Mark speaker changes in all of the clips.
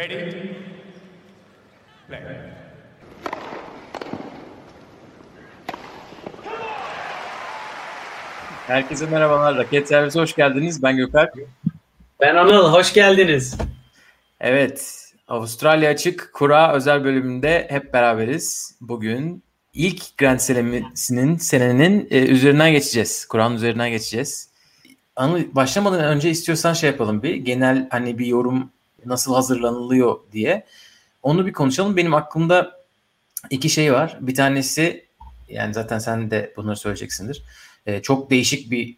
Speaker 1: Ready? Play.
Speaker 2: Herkese merhabalar. Raket Servisi hoş geldiniz. Ben Gökalp.
Speaker 3: Ben Anıl. Hoş geldiniz.
Speaker 2: Evet. Avustralya Açık Kura özel bölümünde hep beraberiz. Bugün ilk Grand Slam'sinin senenin e, üzerinden geçeceğiz. Kur'an üzerinden geçeceğiz. Anıl başlamadan önce istiyorsan şey yapalım bir. Genel hani bir yorum nasıl hazırlanılıyor diye. Onu bir konuşalım. Benim aklımda iki şey var. Bir tanesi yani zaten sen de bunları söyleyeceksindir. E, çok değişik bir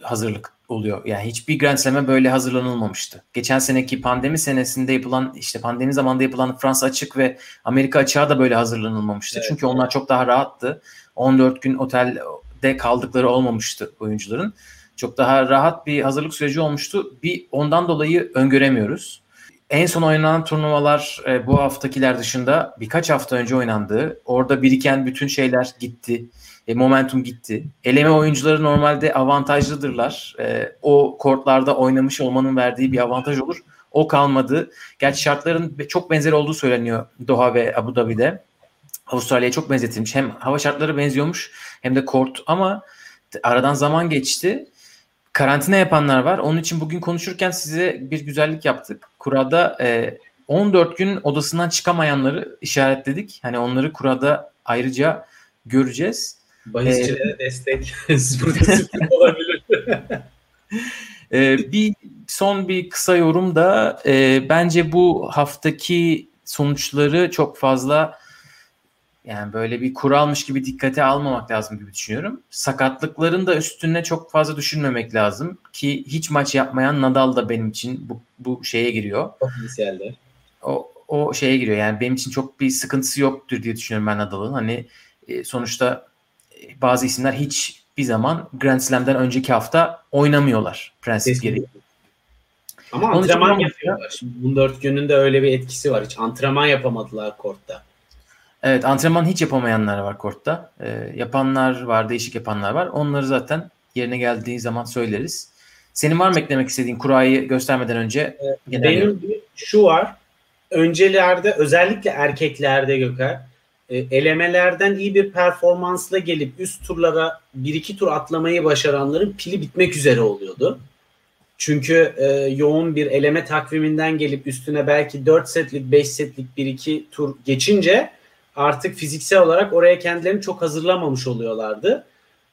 Speaker 2: hazırlık oluyor. Yani hiçbir Grand Slam'e böyle hazırlanılmamıştı. Geçen seneki pandemi senesinde yapılan işte pandemi zamanında yapılan Fransa açık ve Amerika açığa da böyle hazırlanılmamıştı. Evet, Çünkü onlar çok daha rahattı. 14 gün otelde kaldıkları olmamıştı oyuncuların. Çok daha rahat bir hazırlık süreci olmuştu. Bir ondan dolayı öngöremiyoruz. En son oynanan turnuvalar e, bu haftakiler dışında birkaç hafta önce oynandı. Orada biriken bütün şeyler gitti. E, momentum gitti. Eleme oyuncuları normalde avantajlıdırlar. E, o kortlarda oynamış olmanın verdiği bir avantaj olur. O kalmadı. Gerçi şartların çok benzer olduğu söyleniyor Doha ve Abu Dhabi'de. Avustralya'ya çok benzetilmiş. Hem hava şartları benziyormuş hem de kort ama aradan zaman geçti. Karantina yapanlar var. Onun için bugün konuşurken size bir güzellik yaptık. Kurada e, 14 gün odasından çıkamayanları işaretledik. Hani onları kurada ayrıca göreceğiz.
Speaker 3: Bahisçilere ee, destek. Burada olabilir.
Speaker 2: ee, bir son bir kısa yorum da e, bence bu haftaki sonuçları çok fazla yani böyle bir kuralmış gibi dikkate almamak lazım gibi düşünüyorum. Sakatlıkların da üstüne çok fazla düşünmemek lazım ki hiç maç yapmayan Nadal da benim için bu, bu şeye giriyor.
Speaker 3: Potansiyelde.
Speaker 2: O, o şeye giriyor yani benim için çok bir sıkıntısı yoktur diye düşünüyorum ben Nadal'ın. Hani e, sonuçta bazı isimler hiç bir zaman Grand Slam'den önceki hafta oynamıyorlar prensip gereği.
Speaker 3: Ama Onun antrenman yapıyorlar. Şimdi bunun dört gününde öyle bir etkisi var. Hiç antrenman yapamadılar kortta.
Speaker 2: Evet antrenman hiç yapamayanlar var kortta. E, yapanlar var, değişik yapanlar var. Onları zaten yerine geldiği zaman söyleriz. Senin var mı eklemek istediğin kurayı göstermeden önce?
Speaker 3: Ee, benim şu var. Öncelerde özellikle erkeklerde Gökhan e, elemelerden iyi bir performansla gelip üst turlara bir iki tur atlamayı başaranların pili bitmek üzere oluyordu. Çünkü e, yoğun bir eleme takviminden gelip üstüne belki 4 setlik 5 setlik bir iki tur geçince artık fiziksel olarak oraya kendilerini çok hazırlamamış oluyorlardı.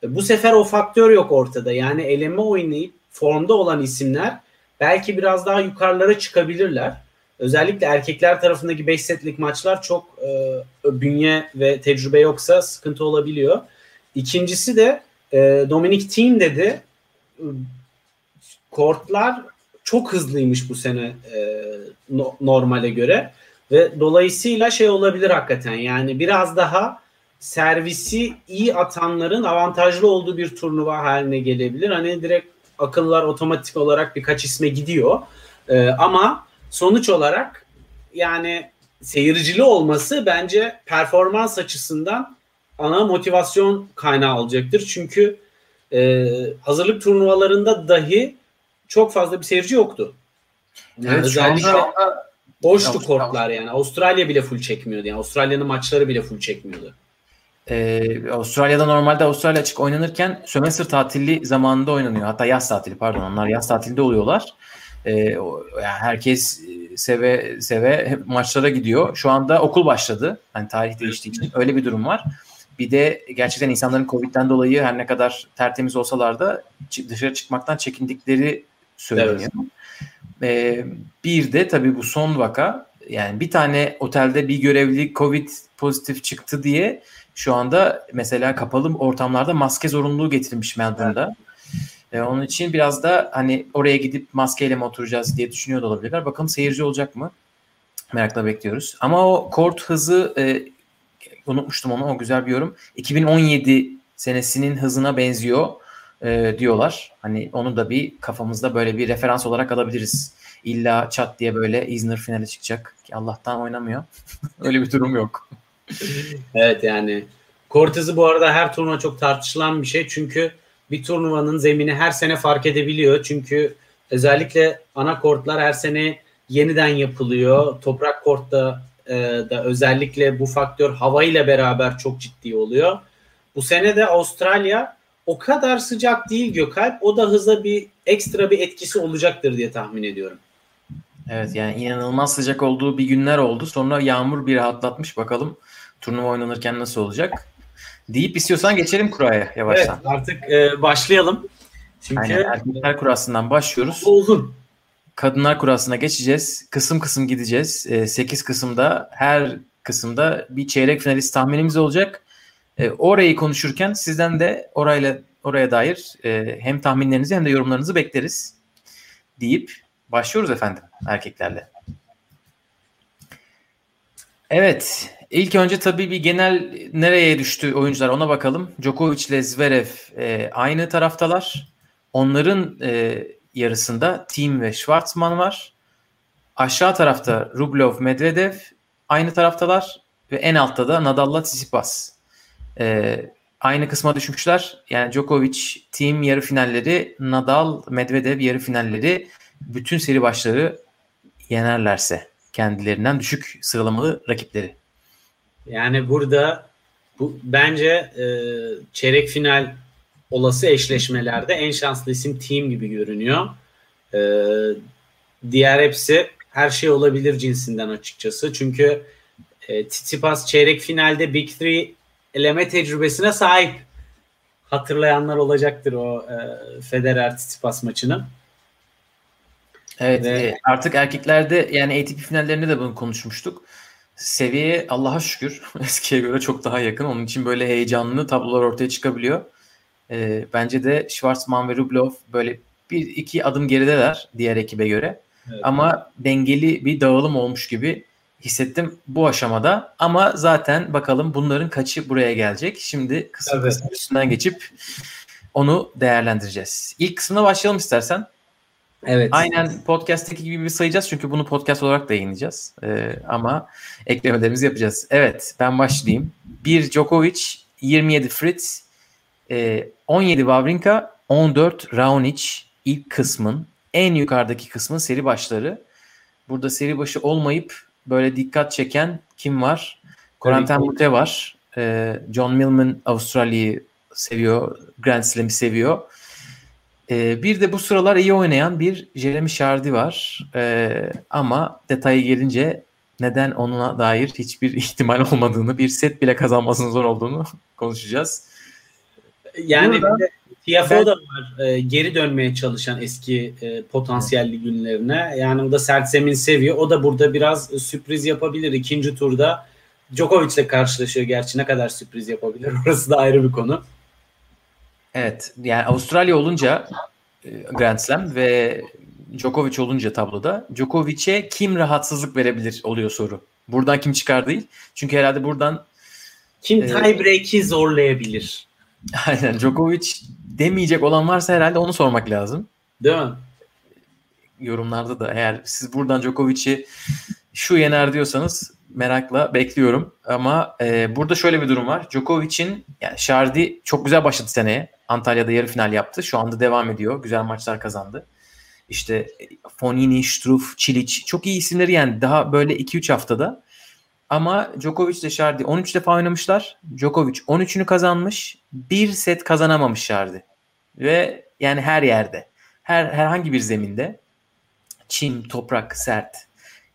Speaker 3: E, bu sefer o faktör yok ortada. Yani eleme oynayıp formda olan isimler belki biraz daha yukarılara çıkabilirler. Özellikle erkekler tarafındaki 5 setlik maçlar çok e, bünye ve tecrübe yoksa sıkıntı olabiliyor. İkincisi de e, Dominic Thiem dedi. Kortlar çok hızlıymış bu sene e, no, normale göre ve dolayısıyla şey olabilir hakikaten yani biraz daha servisi iyi atanların avantajlı olduğu bir turnuva haline gelebilir. Hani direkt akıllar otomatik olarak birkaç isme gidiyor. Ee, ama sonuç olarak yani seyircili olması bence performans açısından ana motivasyon kaynağı olacaktır. Çünkü e, hazırlık turnuvalarında dahi çok fazla bir seyirci yoktu. Yani evet, özellikle anda, boştu kortlar yani. Avustralya bile full çekmiyordu. Yani Avustralya'nın maçları bile full çekmiyordu.
Speaker 2: Ee, Avustralya'da normalde Avustralya açık oynanırken sömestr tatili zamanında oynanıyor. Hatta yaz tatili pardon onlar yaz tatilde oluyorlar. Ee, yani herkes e, seve seve maçlara gidiyor. Şu anda okul başladı. Hani tarih değiştiği için öyle bir durum var. Bir de gerçekten insanların Covid'den dolayı her ne kadar tertemiz olsalar da dışarı çıkmaktan çekindikleri söyleniyor. Evet. Ee, bir de tabii bu son vaka yani bir tane otelde bir görevli Covid pozitif çıktı diye şu anda mesela kapalı ortamlarda maske zorunluluğu getirilmiş Melbourne'da. Evet. E, onun için biraz da hani oraya gidip maskeyle mi oturacağız diye düşünüyor da olabilirler. Bakalım seyirci olacak mı? Merakla bekliyoruz. Ama o kort hızı e, unutmuştum onu. O güzel bir yorum. 2017 senesinin hızına benziyor e, diyorlar. Hani onu da bir kafamızda böyle bir referans olarak alabiliriz. İlla çat diye böyle Isner finale çıkacak. Ki Allah'tan oynamıyor. Öyle bir durum yok.
Speaker 3: evet yani kort hızı bu arada her turnuva çok tartışılan bir şey. Çünkü bir turnuvanın zemini her sene fark edebiliyor. Çünkü özellikle ana kortlar her sene yeniden yapılıyor. Toprak kortta e, da özellikle bu faktör hava ile beraber çok ciddi oluyor. Bu sene de Avustralya o kadar sıcak değil Gökalp. O da hıza bir ekstra bir etkisi olacaktır diye tahmin ediyorum.
Speaker 2: Evet yani inanılmaz sıcak olduğu bir günler oldu. Sonra yağmur bir rahatlatmış. Bakalım turnuva oynanırken nasıl olacak? Deyip istiyorsan geçelim kuraya yavaştan.
Speaker 3: Evet artık e, başlayalım.
Speaker 2: Çünkü Aynen, erkekler kurasından başlıyoruz.
Speaker 3: Uzun.
Speaker 2: Kadınlar kurasına geçeceğiz. Kısım kısım gideceğiz. E, 8 kısımda her kısımda bir çeyrek finalist tahminimiz olacak. E, orayı konuşurken sizden de orayla oraya dair e, hem tahminlerinizi hem de yorumlarınızı bekleriz deyip başlıyoruz efendim erkeklerle. Evet. ilk önce tabii bir genel nereye düştü oyuncular ona bakalım. Djokovic ile Zverev e, aynı taraftalar. Onların e, yarısında Team ve Schwartzman var. Aşağı tarafta Rublev, Medvedev aynı taraftalar ve en altta da Nadal'la Tsitsipas. E, aynı kısma düşmüşler. Yani Djokovic Team yarı finalleri, Nadal, Medvedev yarı finalleri bütün seri başları yenerlerse kendilerinden düşük sıralamalı rakipleri.
Speaker 3: Yani burada bu bence e, çeyrek final olası eşleşmelerde en şanslı isim team gibi görünüyor. E, diğer hepsi her şey olabilir cinsinden açıkçası. Çünkü e, Tsitsipas çeyrek finalde Big Three eleme tecrübesine sahip. Hatırlayanlar olacaktır o e, Federer Tsitsipas maçını.
Speaker 2: Evet Ve... E, artık erkeklerde yani ATP finallerinde de bunu konuşmuştuk. Seviye Allah'a şükür eskiye göre çok daha yakın. Onun için böyle heyecanlı tablolar ortaya çıkabiliyor. E, bence de Schwarzman ve Rublev böyle bir iki adım gerideler diğer ekibe göre. Evet. Ama dengeli bir dağılım olmuş gibi hissettim bu aşamada. Ama zaten bakalım bunların kaçı buraya gelecek. Şimdi kısım evet. kısım üstünden geçip onu değerlendireceğiz. İlk kısmına başlayalım istersen. Evet. Aynen podcast'teki gibi bir sayacağız çünkü bunu podcast olarak da yayınlayacağız. Ee, ama eklemelerimizi yapacağız. Evet ben başlayayım. 1 Djokovic, 27 Fritz, e, 17 Wawrinka, 14 Raonic ilk kısmın en yukarıdaki kısmın seri başları. Burada seri başı olmayıp böyle dikkat çeken kim var? Corentin Mute var. Ee, John Millman Avustralya'yı seviyor. Grand Slam'i seviyor. Ee, bir de bu sıralar iyi oynayan bir Jeremy Shardy var. Ee, ama detayı gelince neden onuna dair hiçbir ihtimal olmadığını, bir set bile kazanmasının zor olduğunu konuşacağız.
Speaker 3: Yani Burada, TFO da var e, geri dönmeye çalışan eski e, potansiyelli günlerine. Yani o da sert zemin seviyor. O da burada biraz sürpriz yapabilir. ikinci turda Djokovic ile karşılaşıyor gerçi ne kadar sürpriz yapabilir orası da ayrı bir konu.
Speaker 2: Evet yani Avustralya olunca e, Grand Slam ve Djokovic olunca tabloda Djokovic'e kim rahatsızlık verebilir oluyor soru. Buradan kim çıkar değil. Çünkü herhalde buradan
Speaker 3: kim e, tiebreak'i zorlayabilir?
Speaker 2: Aynen Djokovic demeyecek olan varsa herhalde onu sormak lazım.
Speaker 3: Değil mi?
Speaker 2: Yorumlarda da eğer siz buradan Djokovic'i şu yener diyorsanız merakla bekliyorum. Ama e, burada şöyle bir durum var. Djokovic'in yani Şardi çok güzel başladı seneye. Antalya'da yarı final yaptı. Şu anda devam ediyor. Güzel maçlar kazandı. İşte Fonini, Struff, Çiliç çok iyi isimleri yani daha böyle 2-3 haftada. Ama Djokovic ile Şardi 13 defa oynamışlar. Djokovic 13'ünü kazanmış. Bir set kazanamamış Şardi. Ve yani her yerde. Her herhangi bir zeminde. Çim, toprak, sert.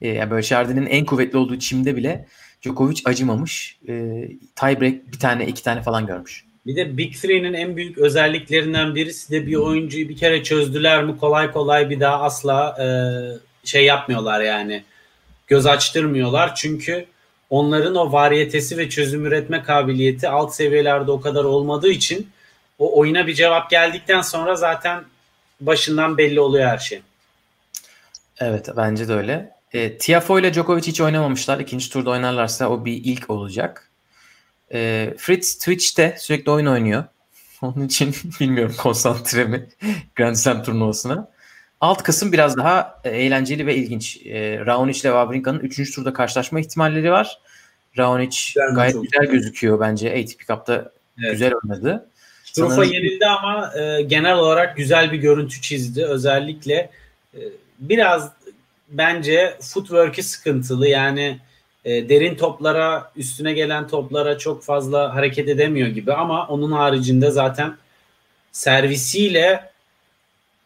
Speaker 2: Ee, yani böyle Şardi'nin en kuvvetli olduğu çimde bile Djokovic acımamış. Ee, tiebreak bir tane iki tane falan görmüş.
Speaker 3: Bir de Big Three'nin en büyük özelliklerinden birisi de bir oyuncuyu bir kere çözdüler mi kolay kolay bir daha asla e, şey yapmıyorlar yani. Göz açtırmıyorlar çünkü onların o variyetesi ve çözüm üretme kabiliyeti alt seviyelerde o kadar olmadığı için o oyuna bir cevap geldikten sonra zaten başından belli oluyor her şey.
Speaker 2: Evet bence de öyle. E, Tiafo ile Djokovic hiç oynamamışlar. İkinci turda oynarlarsa o bir ilk olacak. E, Fritz Twitch'te sürekli oyun oynuyor. Onun için bilmiyorum konsantre mi Grand Slam turnuvasına. Alt kısım biraz daha e, eğlenceli ve ilginç. E, Raonic ile Wawrinka'nın 3. turda karşılaşma ihtimalleri var. Raonic güzel gayet güzel gözüküyor bence. ATP Cup'ta evet. güzel oynadı.
Speaker 3: Sanırım... yenildi ama e, genel olarak güzel bir görüntü çizdi. Özellikle e, biraz bence footwork'i sıkıntılı. Yani e, derin toplara, üstüne gelen toplara çok fazla hareket edemiyor gibi ama onun haricinde zaten servisiyle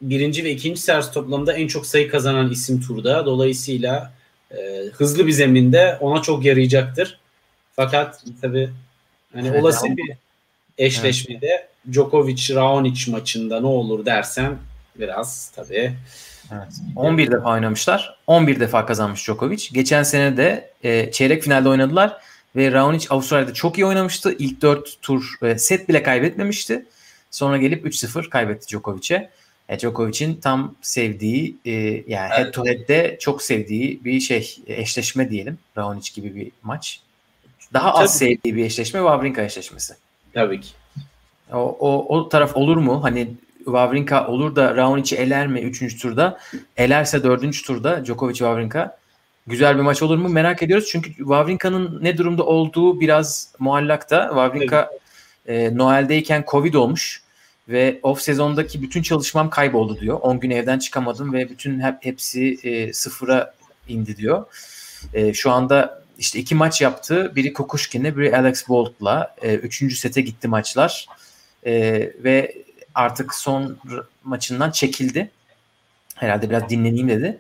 Speaker 3: birinci ve ikinci servis toplamında en çok sayı kazanan isim turda. Dolayısıyla e, hızlı bir zeminde ona çok yarayacaktır. Fakat tabii hani
Speaker 2: Evet,
Speaker 3: olası
Speaker 2: ama-
Speaker 3: bir eşleşmede Djokovic Raonic maçında ne olur dersen biraz tabii
Speaker 2: Evet. 11 defa oynamışlar. 11 defa kazanmış Djokovic. Geçen sene de e, çeyrek finalde oynadılar ve Raonic Avustralya'da çok iyi oynamıştı. İlk 4 tur e, set bile kaybetmemişti. Sonra gelip 3-0 kaybetti Djokovic'e. E, Djokovic'in tam sevdiği e, yani head to head'de çok sevdiği bir şey eşleşme diyelim. Raonic gibi bir maç. Daha az
Speaker 3: Tabii.
Speaker 2: sevdiği bir eşleşme Wawrinka eşleşmesi.
Speaker 3: tabii ki.
Speaker 2: O, o, o taraf olur mu? Hani Wawrinka olur da Raonic'i eler mi 3. turda? Elerse 4. turda Djokovic Wawrinka güzel bir maç olur mu merak ediyoruz. Çünkü Wawrinka'nın ne durumda olduğu biraz muallakta. Wawrinka e, Noel'deyken Covid olmuş ve off sezondaki bütün çalışmam kayboldu diyor. 10 gün evden çıkamadım ve bütün hep, hepsi e, sıfıra indi diyor. E, şu anda işte iki maç yaptı. Biri Kokushkin'le biri Alex Bolt'la. E, üçüncü sete gitti maçlar. E, ve artık son maçından çekildi. Herhalde biraz dinleneyim dedi.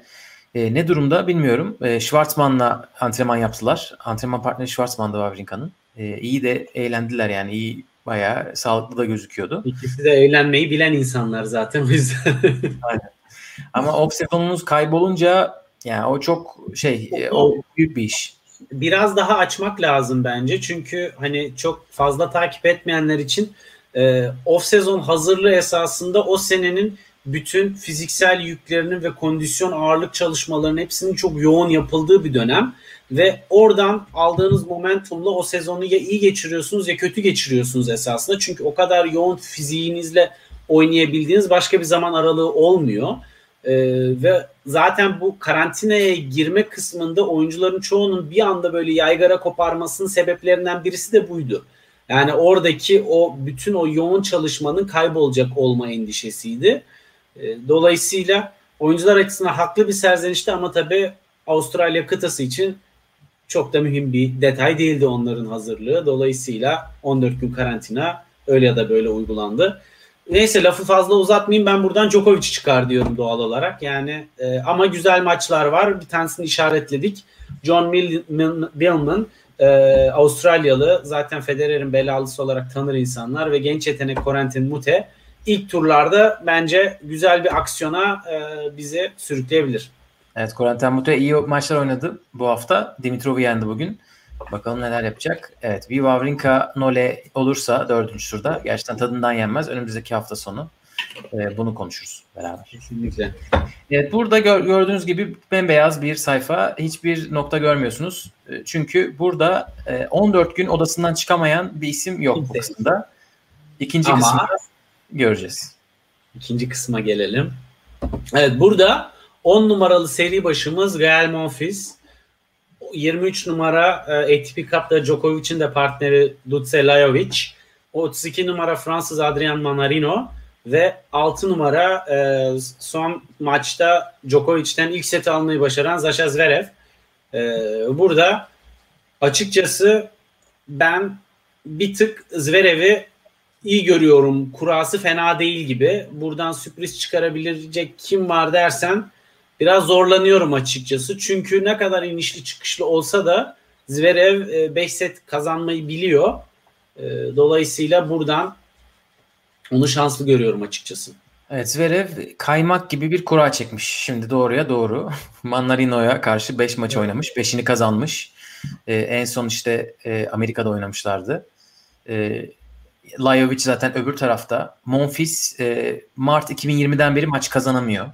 Speaker 2: E, ne durumda bilmiyorum. E, Schwartzman'la antrenman yaptılar. Antrenman partneri Schwartzman'da Wawrinka'nın. E, iyi de eğlendiler yani. iyi bayağı sağlıklı da gözüküyordu.
Speaker 3: İkisi de eğlenmeyi bilen insanlar zaten o yüzden.
Speaker 2: Ama off sezonunuz kaybolunca yani o çok şey e, o büyük bir iş.
Speaker 3: biraz daha açmak lazım bence. Çünkü hani çok fazla takip etmeyenler için e, off sezon hazırlığı esasında o senenin bütün fiziksel yüklerinin ve kondisyon ağırlık çalışmalarının hepsinin çok yoğun yapıldığı bir dönem ve oradan aldığınız momentumla o sezonu ya iyi geçiriyorsunuz ya kötü geçiriyorsunuz esasında. Çünkü o kadar yoğun fiziğinizle oynayabildiğiniz başka bir zaman aralığı olmuyor. Ee, ve zaten bu karantinaya girme kısmında oyuncuların çoğunun bir anda böyle yaygara koparmasının sebeplerinden birisi de buydu. Yani oradaki o bütün o yoğun çalışmanın kaybolacak olma endişesiydi. Ee, dolayısıyla oyuncular açısından haklı bir serzenişti ama tabii Avustralya kıtası için çok da mühim bir detay değildi onların hazırlığı. Dolayısıyla 14 gün karantina öyle ya da böyle uygulandı. Neyse lafı fazla uzatmayayım ben buradan Djokovic çıkar diyorum doğal olarak. Yani e, ama güzel maçlar var. Bir tanesini işaretledik. John Millman e, Avustralyalı zaten Federer'in belalısı olarak tanır insanlar ve genç yetenek Corentin Mute ilk turlarda bence güzel bir aksiyona e, bizi sürükleyebilir.
Speaker 2: Evet Corentin Mute iyi maçlar oynadı bu hafta. Dimitrov'u yendi bugün. Bakalım neler yapacak. Evet bir Wawrinka Nole olursa dördüncü turda gerçekten tadından yenmez. Önümüzdeki hafta sonu e, bunu konuşuruz beraber.
Speaker 3: Kesinlikle.
Speaker 2: Evet burada gör- gördüğünüz gibi bembeyaz bir sayfa. Hiçbir nokta görmüyorsunuz. E, Çünkü burada e, 14 gün odasından çıkamayan bir isim yok bu kısımda. İkinci
Speaker 3: Ama-
Speaker 2: kısımda göreceğiz.
Speaker 3: İkinci kısma gelelim. Evet burada 10 numaralı seri başımız Gael Monfils. 23 numara e, ATP Cup'ta Djokovic'in de partneri Dutse Lajovic. 32 numara Fransız Adrian Manarino ve 6 numara e, son maçta Djokovic'ten ilk seti almayı başaran Sasha Zverev. E, burada açıkçası ben bir tık Zverev'i iyi görüyorum. Kurası fena değil gibi. Buradan sürpriz çıkarabilecek kim var dersen biraz zorlanıyorum açıkçası. Çünkü ne kadar inişli çıkışlı olsa da Zverev 5 set kazanmayı biliyor. E, Dolayısıyla buradan onu şanslı görüyorum açıkçası.
Speaker 2: Evet Zverev kaymak gibi bir kura çekmiş. Şimdi doğruya doğru. Manarino'ya karşı 5 maç oynamış. 5'ini kazanmış. Ee, en son işte e, Amerika'da oynamışlardı. Ee, Lajovic zaten öbür tarafta. Monfils e, Mart 2020'den beri maç kazanamıyor.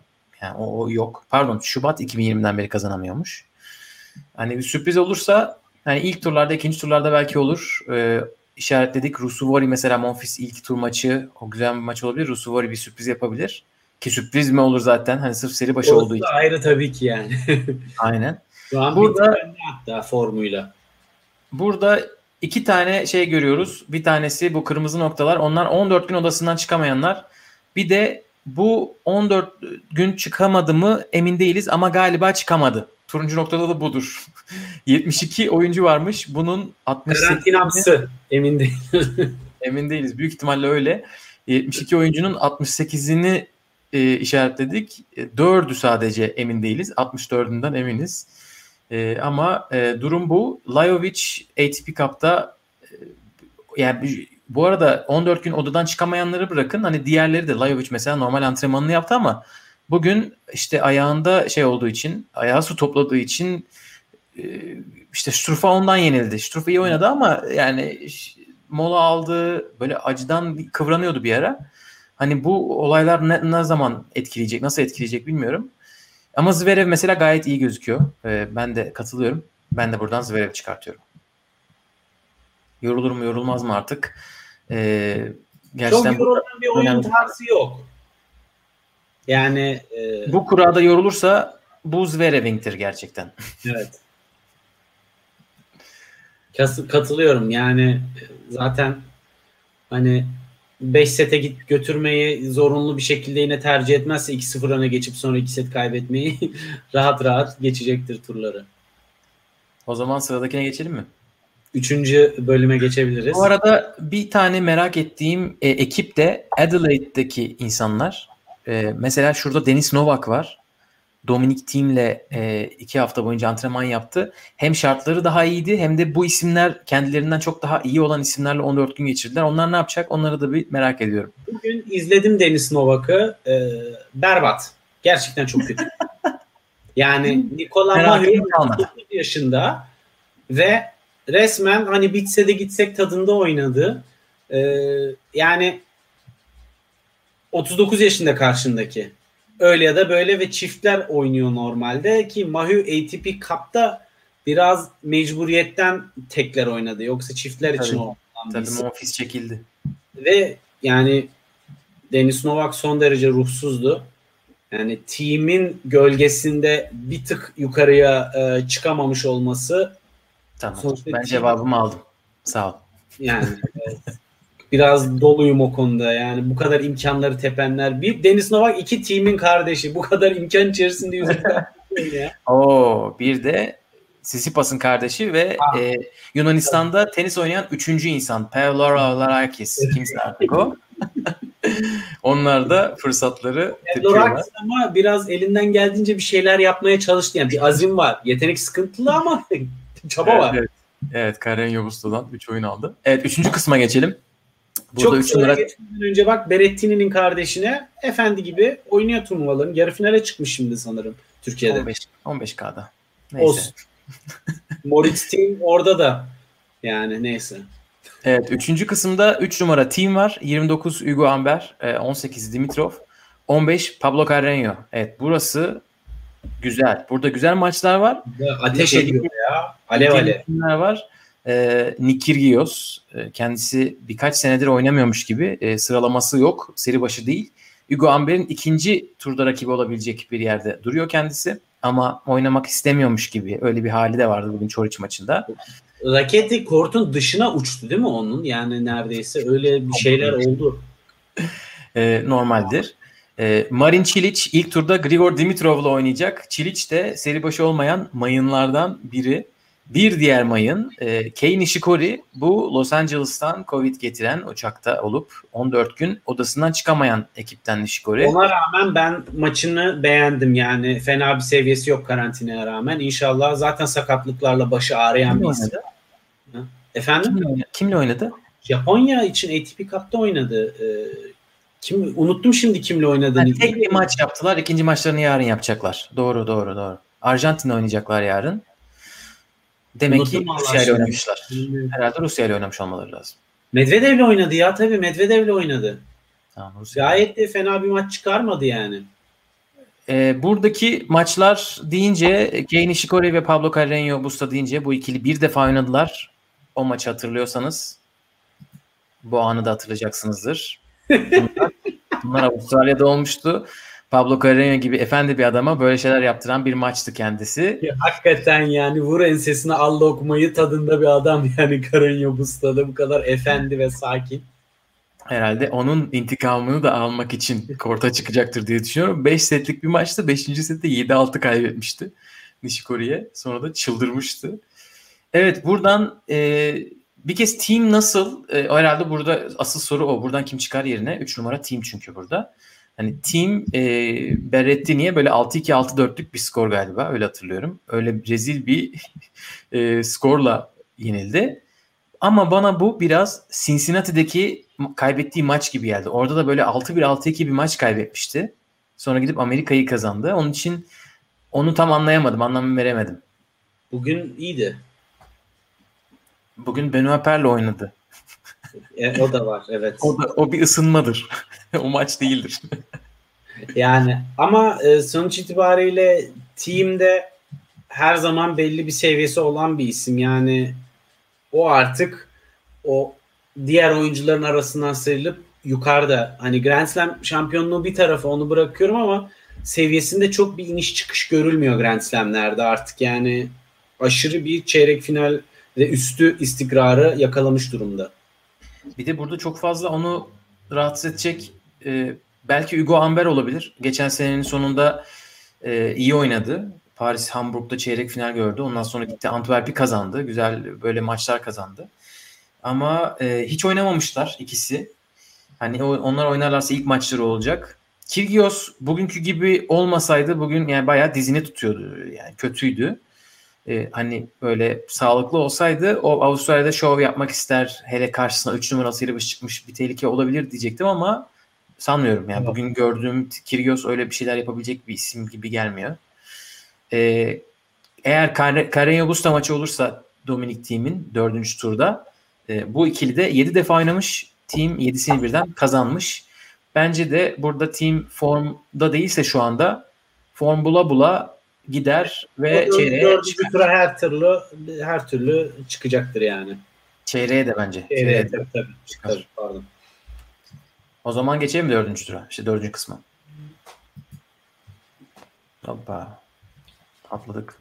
Speaker 2: Yani o, o yok. Pardon Şubat 2020'den beri kazanamıyormuş. Hani bir sürpriz olursa hani ilk turlarda ikinci turlarda belki olur. Ee, işaretledik. Rusuvori mesela Monfils ilk tur maçı o güzel bir maç olabilir. Rusuvori bir sürpriz yapabilir. Ki sürpriz mi olur zaten? Hani sırf seri başı
Speaker 3: Orası
Speaker 2: olduğu için.
Speaker 3: ayrı tabii ki yani.
Speaker 2: Aynen.
Speaker 3: Şu an
Speaker 2: Burada-
Speaker 3: hatta formuyla.
Speaker 2: Burada iki tane şey görüyoruz. Bir tanesi bu kırmızı noktalar. Onlar 14 gün odasından çıkamayanlar. Bir de bu 14 gün çıkamadı mı emin değiliz ama galiba çıkamadı. Turuncu noktada da budur. 72 oyuncu varmış. Bunun 68
Speaker 3: Karantinamsı emin değil.
Speaker 2: emin değiliz. Büyük ihtimalle öyle. 72 oyuncunun 68'ini e, işaretledik. E, 4'ü sadece emin değiliz. 64'ünden eminiz. E, ama e, durum bu. Lajovic ATP Cup'ta e, yani bu arada 14 gün odadan çıkamayanları bırakın. Hani diğerleri de Lajovic mesela normal antrenmanını yaptı ama bugün işte ayağında şey olduğu için, ayağı su topladığı için e, işte Strufa ondan yenildi. Strufa iyi oynadı ama yani mola aldı. Böyle acıdan kıvranıyordu bir ara. Hani bu olaylar ne, ne zaman etkileyecek, nasıl etkileyecek bilmiyorum. Ama Zverev mesela gayet iyi gözüküyor. Ee, ben de katılıyorum. Ben de buradan Zverev çıkartıyorum. Yorulur mu yorulmaz mı artık? Ee,
Speaker 3: gerçekten Çok yorulan bir oyun önemli. tarzı yok. Yani
Speaker 2: e... bu kurada yorulursa bu Zverev'indir gerçekten.
Speaker 3: Evet. Katılıyorum. Yani zaten hani 5 sete git götürmeyi zorunlu bir şekilde yine tercih etmezse 2-0 öne geçip sonra 2 set kaybetmeyi rahat rahat geçecektir turları.
Speaker 2: O zaman sıradakine geçelim mi?
Speaker 3: Üçüncü bölüme geçebiliriz.
Speaker 2: Bu arada bir tane merak ettiğim e, ekip de Adelaide'deki insanlar. E, mesela şurada Denis Novak var. Dominic Thiem'le e, iki hafta boyunca antrenman yaptı. Hem şartları daha iyiydi hem de bu isimler kendilerinden çok daha iyi olan isimlerle 14 gün geçirdiler. Onlar ne yapacak? Onları da bir merak ediyorum.
Speaker 3: Bugün izledim Denis Novak'ı. E, berbat. Gerçekten çok kötü. yani Nikola Mahir 9 yaşında ve resmen hani bitse de gitsek tadında oynadı. E, yani 39 yaşında karşındaki öyle ya da böyle ve çiftler oynuyor normalde ki Mahü ATP Cup'ta biraz mecburiyetten tekler oynadı. Yoksa çiftler tabii, için
Speaker 2: oynanan Tabii Monfils çekildi.
Speaker 3: Ve yani Denis Novak son derece ruhsuzdu. Yani team'in gölgesinde bir tık yukarıya e, çıkamamış olması
Speaker 2: Tamam. ben team... cevabımı aldım. Sağ ol.
Speaker 3: Yani evet biraz doluyum o konuda. Yani bu kadar imkanları tepenler. Bir Deniz Novak iki timin kardeşi. Bu kadar imkan içerisinde yüzünden.
Speaker 2: Oo, bir de Sisipas'ın kardeşi ve e, Yunanistan'da tenis oynayan üçüncü insan Pavlora Larakis. Kimse artık o. Onlar da fırsatları
Speaker 3: tepiyorlar. ama biraz elinden geldiğince bir şeyler yapmaya çalıştı. Yani bir azim var. Yetenek sıkıntılı ama çaba
Speaker 2: evet,
Speaker 3: var.
Speaker 2: Evet. Evet Karen Yobusta'dan 3 oyun aldı. Evet 3. kısma geçelim.
Speaker 3: Burada Çok üç numara... önce bak Berettini'nin kardeşine efendi gibi oynuyor turnuvaların. Yarı finale çıkmış şimdi sanırım Türkiye'de.
Speaker 2: 15, 15K'da. Neyse.
Speaker 3: Olsun. Moritz Team orada da yani neyse.
Speaker 2: Evet. Üçüncü kısımda 3 numara team var. 29 Hugo Amber, 18 e, Dimitrov, 15 Pablo Carreño. Evet burası güzel. Burada güzel maçlar var.
Speaker 3: Ateş ediyor ya. Alev alev.
Speaker 2: var e, Nikirgios e, kendisi birkaç senedir oynamıyormuş gibi e, sıralaması yok. Seri başı değil. Hugo Amber'in ikinci turda rakibi olabilecek bir yerde duruyor kendisi. Ama oynamak istemiyormuş gibi öyle bir hali de vardı bugün Çoriç maçında.
Speaker 3: Raketi kortun dışına uçtu değil mi onun? Yani neredeyse öyle bir şeyler oldu.
Speaker 2: E, normaldir. E, Marin Çiliç ilk turda Grigor Dimitrov'la oynayacak. Çiliç de seri başı olmayan mayınlardan biri. Bir diğer mayın e, Kei Nishikori bu Los Angeles'tan Covid getiren uçakta olup 14 gün odasından çıkamayan ekipten Nishikori.
Speaker 3: Ona rağmen ben maçını beğendim yani fena bir seviyesi yok karantinaya rağmen. İnşallah zaten sakatlıklarla başı ağrıyan bir isim. Efendim?
Speaker 2: Kimle oynadı? Kimle oynadı?
Speaker 3: Japonya için ATP Cup'ta oynadı. Ee, kim unuttum şimdi kimle oynadığını. Yani
Speaker 2: tek bir maç yaptılar. İkinci maçlarını yarın yapacaklar. Doğru doğru doğru. Arjantin'de oynayacaklar yarın. Demek Unuttum ki Rusya ile oynamışlar. Herhalde Rusya ile oynamış olmaları lazım.
Speaker 3: Medvedev'le oynadı ya tabii Medvedev'le oynadı. Tamam, Rusya Gayet de fena bir maç çıkarmadı yani.
Speaker 2: E, buradaki maçlar deyince Kei Nishikori ve Pablo Carreño Busta deyince bu ikili bir defa oynadılar. O maçı hatırlıyorsanız bu anı da hatırlayacaksınızdır. Bunlar, bunlar Avustralya'da olmuştu. Pablo Carreño gibi efendi bir adama böyle şeyler yaptıran bir maçtı kendisi.
Speaker 3: Ya, hakikaten yani vur ensesine al lokmayı tadında bir adam yani Carreño bu stada bu kadar efendi ve sakin.
Speaker 2: herhalde onun intikamını da almak için korta çıkacaktır diye düşünüyorum. 5 setlik bir maçta 5. sette 7-6 kaybetmişti Nishikori'ye. Sonra da çıldırmıştı. Evet buradan e, bir kez team nasıl? E, herhalde burada asıl soru o. Buradan kim çıkar yerine? 3 numara team çünkü burada. Hani team e, Berrettini'ye böyle 6-2 6-4'lük bir skor galiba öyle hatırlıyorum. Öyle rezil bir e, skorla yenildi. Ama bana bu biraz Cincinnati'deki kaybettiği maç gibi geldi. Orada da böyle 6-1 6-2 bir maç kaybetmişti. Sonra gidip Amerika'yı kazandı. Onun için onu tam anlayamadım, anlam veremedim.
Speaker 3: Bugün iyiydi.
Speaker 2: Bugün Benoit Per'le oynadı.
Speaker 3: E, o da var evet.
Speaker 2: o, da, o bir ısınmadır. o maç değildir.
Speaker 3: yani ama e, sonuç itibariyle team'de her zaman belli bir seviyesi olan bir isim. Yani o artık o diğer oyuncuların arasından sıyrılıp yukarıda hani Grand Slam şampiyonluğu bir tarafa onu bırakıyorum ama seviyesinde çok bir iniş çıkış görülmüyor Grand Slam'lerde artık yani aşırı bir çeyrek final ve üstü istikrarı yakalamış durumda.
Speaker 2: Bir de burada çok fazla onu rahatsız edecek e, belki Hugo Amber olabilir. Geçen senenin sonunda e, iyi oynadı. Paris Hamburg'da çeyrek final gördü. Ondan sonra gitti Antwerp'i kazandı. Güzel böyle maçlar kazandı. Ama e, hiç oynamamışlar ikisi. Hani onlar oynarlarsa ilk maçları olacak. Kyrgios bugünkü gibi olmasaydı bugün yani bayağı dizini tutuyordu. Yani kötüydü. Ee, hani böyle sağlıklı olsaydı o Avustralya'da şov yapmak ister. Hele karşısına 3 numarasıyla bir çıkmış bir tehlike olabilir diyecektim ama sanmıyorum. Yani evet. bugün gördüğüm Kyrgios öyle bir şeyler yapabilecek bir isim gibi gelmiyor. Ee, eğer Karen Augusta maçı olursa Dominik Team'in dördüncü turda e, bu ikili de 7 defa oynamış. Team 7'sini birden kazanmış. Bence de burada team formda değilse şu anda form bula bula gider ve
Speaker 3: o çeyreğe dördüncü tura her türlü her türlü çıkacaktır yani.
Speaker 2: Çeyreğe de bence.
Speaker 3: Çeyreğe, çeyreğe tabii, tabii, tabii, pardon.
Speaker 2: O zaman geçelim dördüncü tura. İşte dördüncü kısmı. Hoppa. Atladık.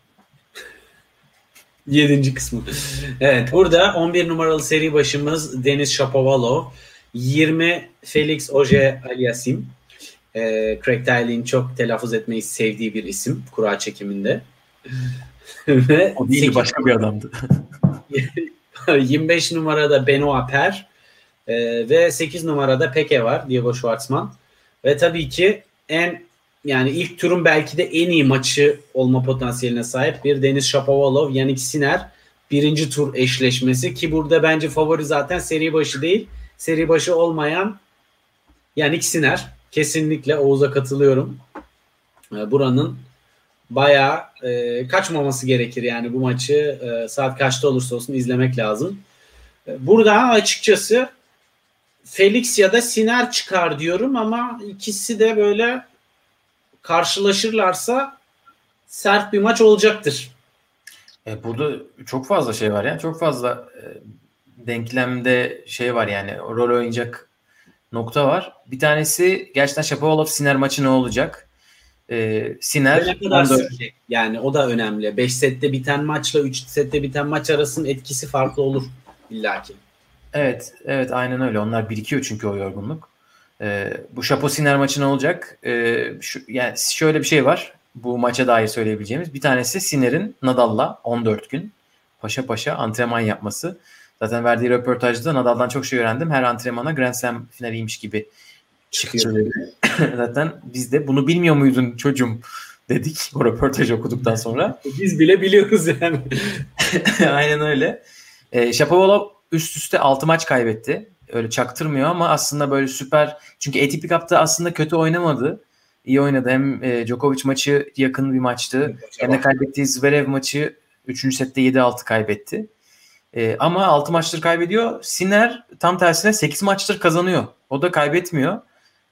Speaker 3: Yedinci kısmı. Evet burada 11 numaralı seri başımız Deniz Shapovalov. 20 Felix Oje Aliasim. Ee, Craig Tiley'in çok telaffuz etmeyi sevdiği bir isim kura çekiminde.
Speaker 2: Ve o değil 8... başka bir adamdı.
Speaker 3: 25 numarada Benoit Per ee, ve 8 numarada Peke var Diego Schwartzman. Ve tabii ki en yani ilk turun belki de en iyi maçı olma potansiyeline sahip bir Deniz Shapovalov, Yannick Sinner birinci tur eşleşmesi ki burada bence favori zaten seri başı değil seri başı olmayan Yannick Sinner kesinlikle Oğuz'a katılıyorum. Ee, buranın bayağı e, kaçmaması gerekir yani bu maçı e, saat kaçta olursa olsun izlemek lazım. E, burada açıkçası Felix ya da Siner çıkar diyorum ama ikisi de böyle karşılaşırlarsa sert bir maç olacaktır.
Speaker 2: E, burada çok fazla şey var ya. Çok fazla e, denklemde şey var yani rol oynayacak nokta var. Bir tanesi gerçekten Shapovalov Siner maçı ne olacak? Ee, Siner
Speaker 3: ne kadar 14... sürecek? Yani o da önemli. 5 sette biten maçla 3 sette biten maç arasının etkisi farklı olur illaki.
Speaker 2: Evet, evet aynen öyle. Onlar birikiyor çünkü o yorgunluk. Ee, bu Şapo Siner maçı ne olacak? Ee, şu, yani şöyle bir şey var. Bu maça dair söyleyebileceğimiz. Bir tanesi Siner'in Nadal'la 14 gün paşa paşa antrenman yapması. Zaten verdiği röportajda Nadal'dan çok şey öğrendim. Her antrenmana Grand Slam finaliymiş gibi çıkıyor. Zaten biz de bunu bilmiyor muydun çocuğum dedik o röportajı okuduktan sonra.
Speaker 3: biz bile biliyoruz yani.
Speaker 2: Aynen öyle. E, Shapovalov üst üste 6 maç kaybetti. Öyle çaktırmıyor ama aslında böyle süper. Çünkü ATP Cup'ta aslında kötü oynamadı. İyi oynadı. Hem e, Djokovic maçı yakın bir maçtı. Hem de kaybettiği Zverev maçı 3. sette 7-6 kaybetti. E, ama 6 maçtır kaybediyor. Siner tam tersine 8 maçtır kazanıyor. O da kaybetmiyor.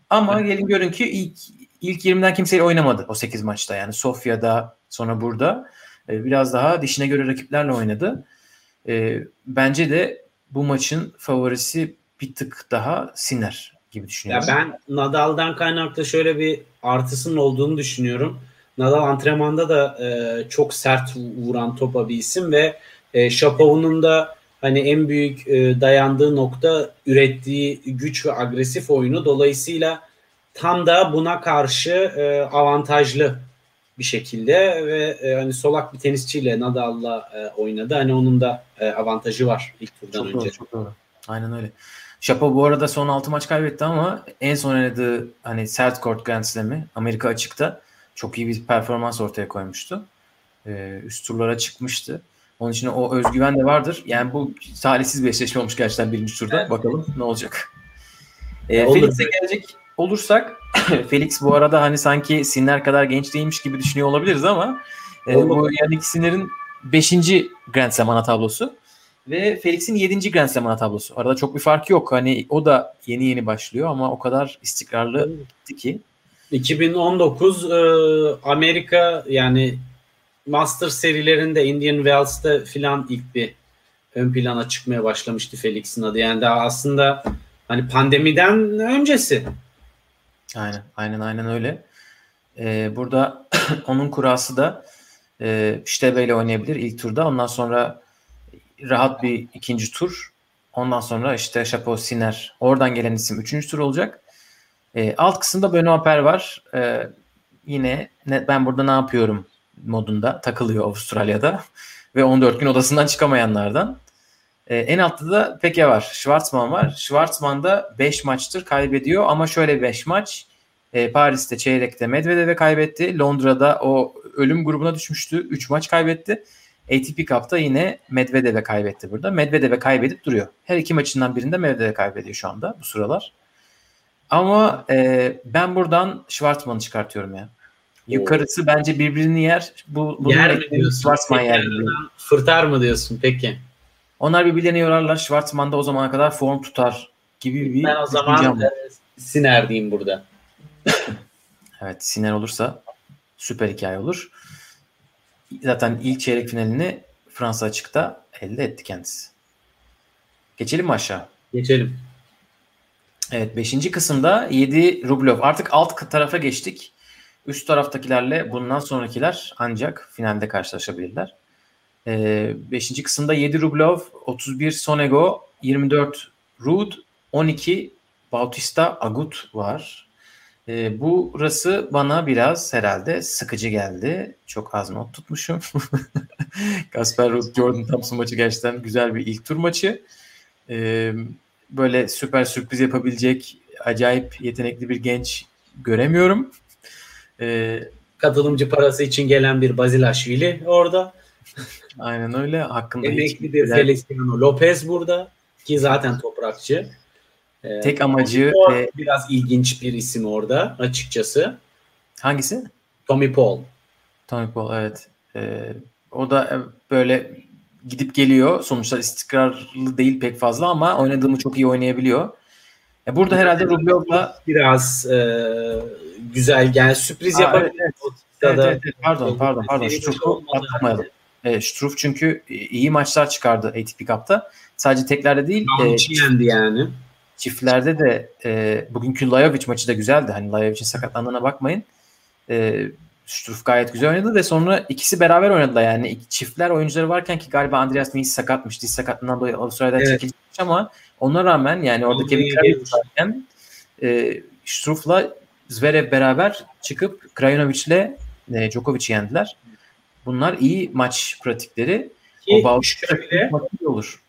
Speaker 2: Ama gelin görün ki ilk ilk 20'den kimseyle oynamadı o 8 maçta. Yani Sofya'da sonra burada e, biraz daha dişine göre rakiplerle oynadı. E, bence de bu maçın favorisi bir tık daha Siner gibi düşünüyorum.
Speaker 3: Ya ben Nadal'dan kaynaklı şöyle bir artısının olduğunu düşünüyorum. Nadal antrenmanda da e, çok sert vuran topa bir isim ve e, Shapov'un da hani en büyük e, dayandığı nokta ürettiği güç ve agresif oyunu. Dolayısıyla tam da buna karşı e, avantajlı bir şekilde ve e, hani solak bir tenisçiyle Nadal'la e, oynadı. Hani onun da e, avantajı var ilk turdan
Speaker 2: çok
Speaker 3: önce.
Speaker 2: Doğru, çok doğru. Aynen öyle. Şapo bu arada son 6 maç kaybetti ama en son oynadığı hani sert court Grand Slam'i Amerika açıkta çok iyi bir performans ortaya koymuştu. Ee, üst turlara çıkmıştı. Onun için o özgüven de vardır. Yani bu talihsiz bir eşleşme olmuş gerçekten birinci turda. Evet. Bakalım ne olacak. Ee, Felix'e gelecek olursak Felix bu arada hani sanki Sinner kadar genç değilmiş gibi düşünüyor olabiliriz ama e, bu Yannick Sinner'in 5. Grand Slam ana tablosu ve Felix'in 7. Grand Slam ana tablosu. Arada çok bir fark yok. Hani o da yeni yeni başlıyor ama o kadar istikrarlı ki.
Speaker 3: 2019 e, Amerika yani Master serilerinde Indian Wells'ta filan ilk bir ön plana çıkmaya başlamıştı Felix'in adı. Yani daha aslında hani pandemiden öncesi.
Speaker 2: Aynen, aynen, aynen öyle. Ee, burada onun kurası da e, Stebe ile oynayabilir ilk turda. Ondan sonra rahat bir ikinci tur. Ondan sonra işte Chapeau Siner. Oradan gelen isim üçüncü tur olacak. E, alt kısımda Benoît var. E, yine ne, ben burada ne yapıyorum modunda takılıyor Avustralya'da. Ve 14 gün odasından çıkamayanlardan. E, en altta da Peke var. Schwarzman var. Schwarzman da 5 maçtır kaybediyor ama şöyle 5 maç. E, Paris'te çeyrekte Medvedev'e kaybetti. Londra'da o ölüm grubuna düşmüştü. 3 maç kaybetti. ATP Cup'ta yine Medvedev'e kaybetti burada. Medvedev'e kaybedip duruyor. Her iki maçından birinde Medvedev'e kaybediyor şu anda bu sıralar. Ama e, ben buradan Schwartzman'ı çıkartıyorum ya. Yukarısı bence birbirini yer. Bu
Speaker 3: yer mi diyorsun? Schwartzman yer. Fırtar mı diyorsun peki?
Speaker 2: Onlar birbirlerini yorarlar. Schwartzman da o zamana kadar form tutar gibi bir
Speaker 3: Ben o zaman e, Siner diyeyim burada.
Speaker 2: evet Siner olursa süper hikaye olur. Zaten ilk çeyrek finalini Fransa açıkta elde etti kendisi. Geçelim mi aşağı?
Speaker 3: Geçelim.
Speaker 2: Evet 5. kısımda 7 Rublev. Artık alt tarafa geçtik. Üst taraftakilerle bundan sonrakiler ancak finalde karşılaşabilirler. 5. Ee, kısımda 7 Rublev, 31 Sonego, 24 Rud, 12 Bautista Agut var. Ee, burası bana biraz herhalde sıkıcı geldi. Çok az not tutmuşum. Kasper Ruud, Jordan Thompson maçı gerçekten güzel bir ilk tur maçı. Ee, böyle süper sürpriz yapabilecek acayip yetenekli bir genç göremiyorum.
Speaker 3: Ee, Katılımcı parası için gelen bir Bazilashvili orada.
Speaker 2: Aynen öyle. Hakkında
Speaker 3: Emekli bir Feliciano Lopez burada ki zaten toprakçı.
Speaker 2: Ee, Tek amacı
Speaker 3: e, biraz ilginç bir isim orada açıkçası.
Speaker 2: Hangisi?
Speaker 3: Tommy Paul.
Speaker 2: Tommy Paul evet. Ee, o da e, böyle gidip geliyor. Sonuçta istikrarlı değil pek fazla ama oynadığımı çok iyi oynayabiliyor. E burada herhalde Rublev'la
Speaker 3: biraz e, güzel yani sürpriz yapabilir. Evet,
Speaker 2: evet, evet, evet, pardon pardon pardon. Struff'u atlamayalım. E, Struff çünkü iyi maçlar çıkardı ATP Cup'ta. Sadece teklerde değil.
Speaker 3: E, yendi yani.
Speaker 2: Çiftlerde de e, bugünkü Lajovic maçı da güzeldi. Hani Lajovic'in sakatlandığına bakmayın. E, Struff gayet güzel oynadı ve sonra ikisi beraber oynadılar yani çiftler oyuncuları varken ki galiba Andreas Mies sakatmış. Diz sakatlığından dolayı Avustralya'dan evet. çekilmiş ama ona rağmen yani orada Kevin Kravitz varken e, Struff'la Zverev beraber çıkıp Krajanovic'le e, Djokovic'i yendiler. Bunlar iyi maç pratikleri. Ki o şöyle, olur.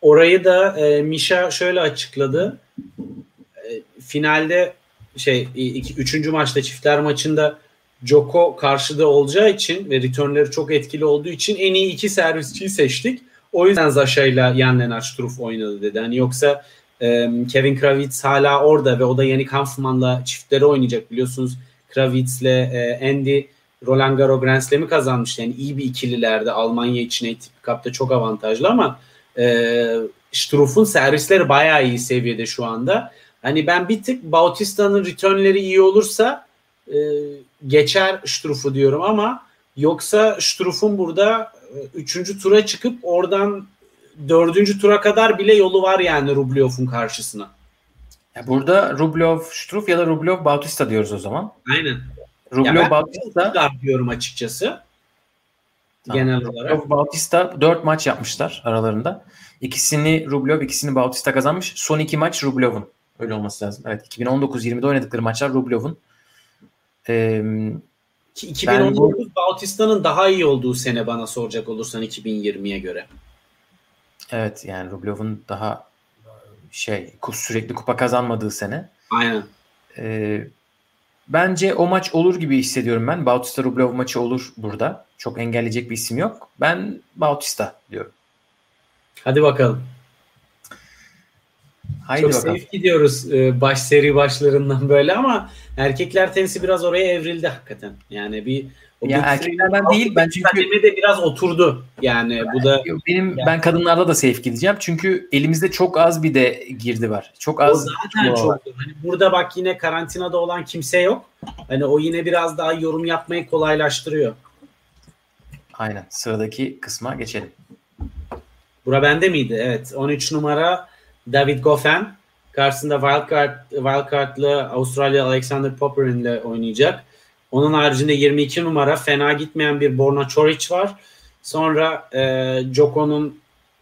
Speaker 3: Orayı da e, Misha şöyle açıkladı. E, finalde şey iki, üçüncü maçta çiftler maçında Joko karşıda olacağı için ve returnleri çok etkili olduğu için en iyi iki servisçiyi seçtik. O yüzden Zasha ile Jan Lennart Struff oynadı dedi. Hani yoksa Kevin Kravitz hala orada ve o da yeni Kampfman'la çiftleri oynayacak biliyorsunuz. Kravitz'le Andy Roland Garros Grand Slam'i kazanmış. Yani iyi bir ikililerde Almanya için ATP Cup'ta çok avantajlı ama e, Struff'un servisleri bayağı iyi seviyede şu anda. Hani ben bir tık Bautista'nın returnleri iyi olursa e, geçer Struff'u diyorum ama yoksa Struff'un burada e, üçüncü tura çıkıp oradan dördüncü tura kadar bile yolu var yani Rublev'un karşısına.
Speaker 2: Ya burada Rublev Struff ya da Rublev Bautista diyoruz o zaman.
Speaker 3: Aynen.
Speaker 2: Rublev Bautista
Speaker 3: diyorum açıkçası.
Speaker 2: Tamam.
Speaker 3: genel olarak.
Speaker 2: Rublev, Bautista 4 maç yapmışlar aralarında. İkisini Rublev, ikisini Bautista kazanmış. Son iki maç Rublev'un. Öyle olması lazım. Evet 2019-20'de oynadıkları maçlar Rublev'un. Ee,
Speaker 3: Ki 2019 Bautista'nın daha iyi olduğu sene bana soracak olursan 2020'ye göre.
Speaker 2: Evet yani Rublev'un daha şey sürekli kupa kazanmadığı sene.
Speaker 3: Aynen.
Speaker 2: Ee, bence o maç olur gibi hissediyorum ben. Bautista Rublev maçı olur burada. Çok engelleyecek bir isim yok. Ben Bautista diyorum.
Speaker 3: Hadi bakalım.
Speaker 2: Haydi
Speaker 3: Çok
Speaker 2: bakalım.
Speaker 3: safe gidiyoruz e, baş seri başlarından böyle ama erkekler tenisi biraz oraya evrildi hakikaten. Yani bir o
Speaker 2: Ya erkeklerden değil, ben çünkü-
Speaker 3: de biraz oturdu. Yani bu da
Speaker 2: Benim ben kadınlarda da safe gideceğim. Çünkü elimizde çok az bir de girdi var. Çok az
Speaker 3: o zaten çok.
Speaker 2: var.
Speaker 3: Hani burada bak yine karantinada olan kimse yok. Hani o yine biraz daha yorum yapmayı kolaylaştırıyor.
Speaker 2: Aynen. Sıradaki kısma geçelim.
Speaker 3: Bura bende miydi? Evet. 13 numara David Goffin. Karşısında wildcard, wildcard'lı Avustralya Alexander Popperin ile oynayacak. Onun haricinde 22 numara fena gitmeyen bir Borna Çoric var. Sonra e, Djoko'nun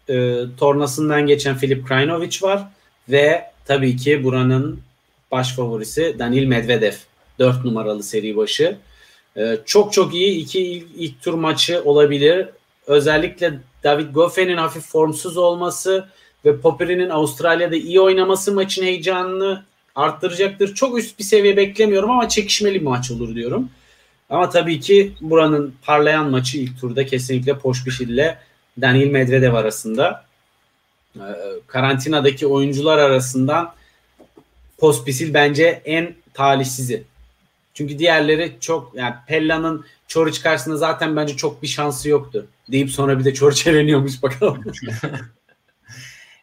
Speaker 3: e, tornasından geçen Filip Krajinovic var. Ve tabii ki buranın baş favorisi Danil Medvedev. 4 numaralı seri başı. E, çok çok iyi iki ilk, ilk tur maçı olabilir. Özellikle David Goffin'in hafif formsuz olması ve Popperi'nin Avustralya'da iyi oynaması maçın heyecanını arttıracaktır. Çok üst bir seviye beklemiyorum ama çekişmeli bir maç olur diyorum. Ama tabii ki buranın parlayan maçı ilk turda kesinlikle Poşpişil ile Daniil Medvedev arasında. Ee, karantinadaki oyuncular arasından Pospisil bence en talihsizi. Çünkü diğerleri çok yani Pella'nın Çoric karşısında zaten bence çok bir şansı yoktu. Deyip sonra bir de Çoric eleniyormuş bakalım.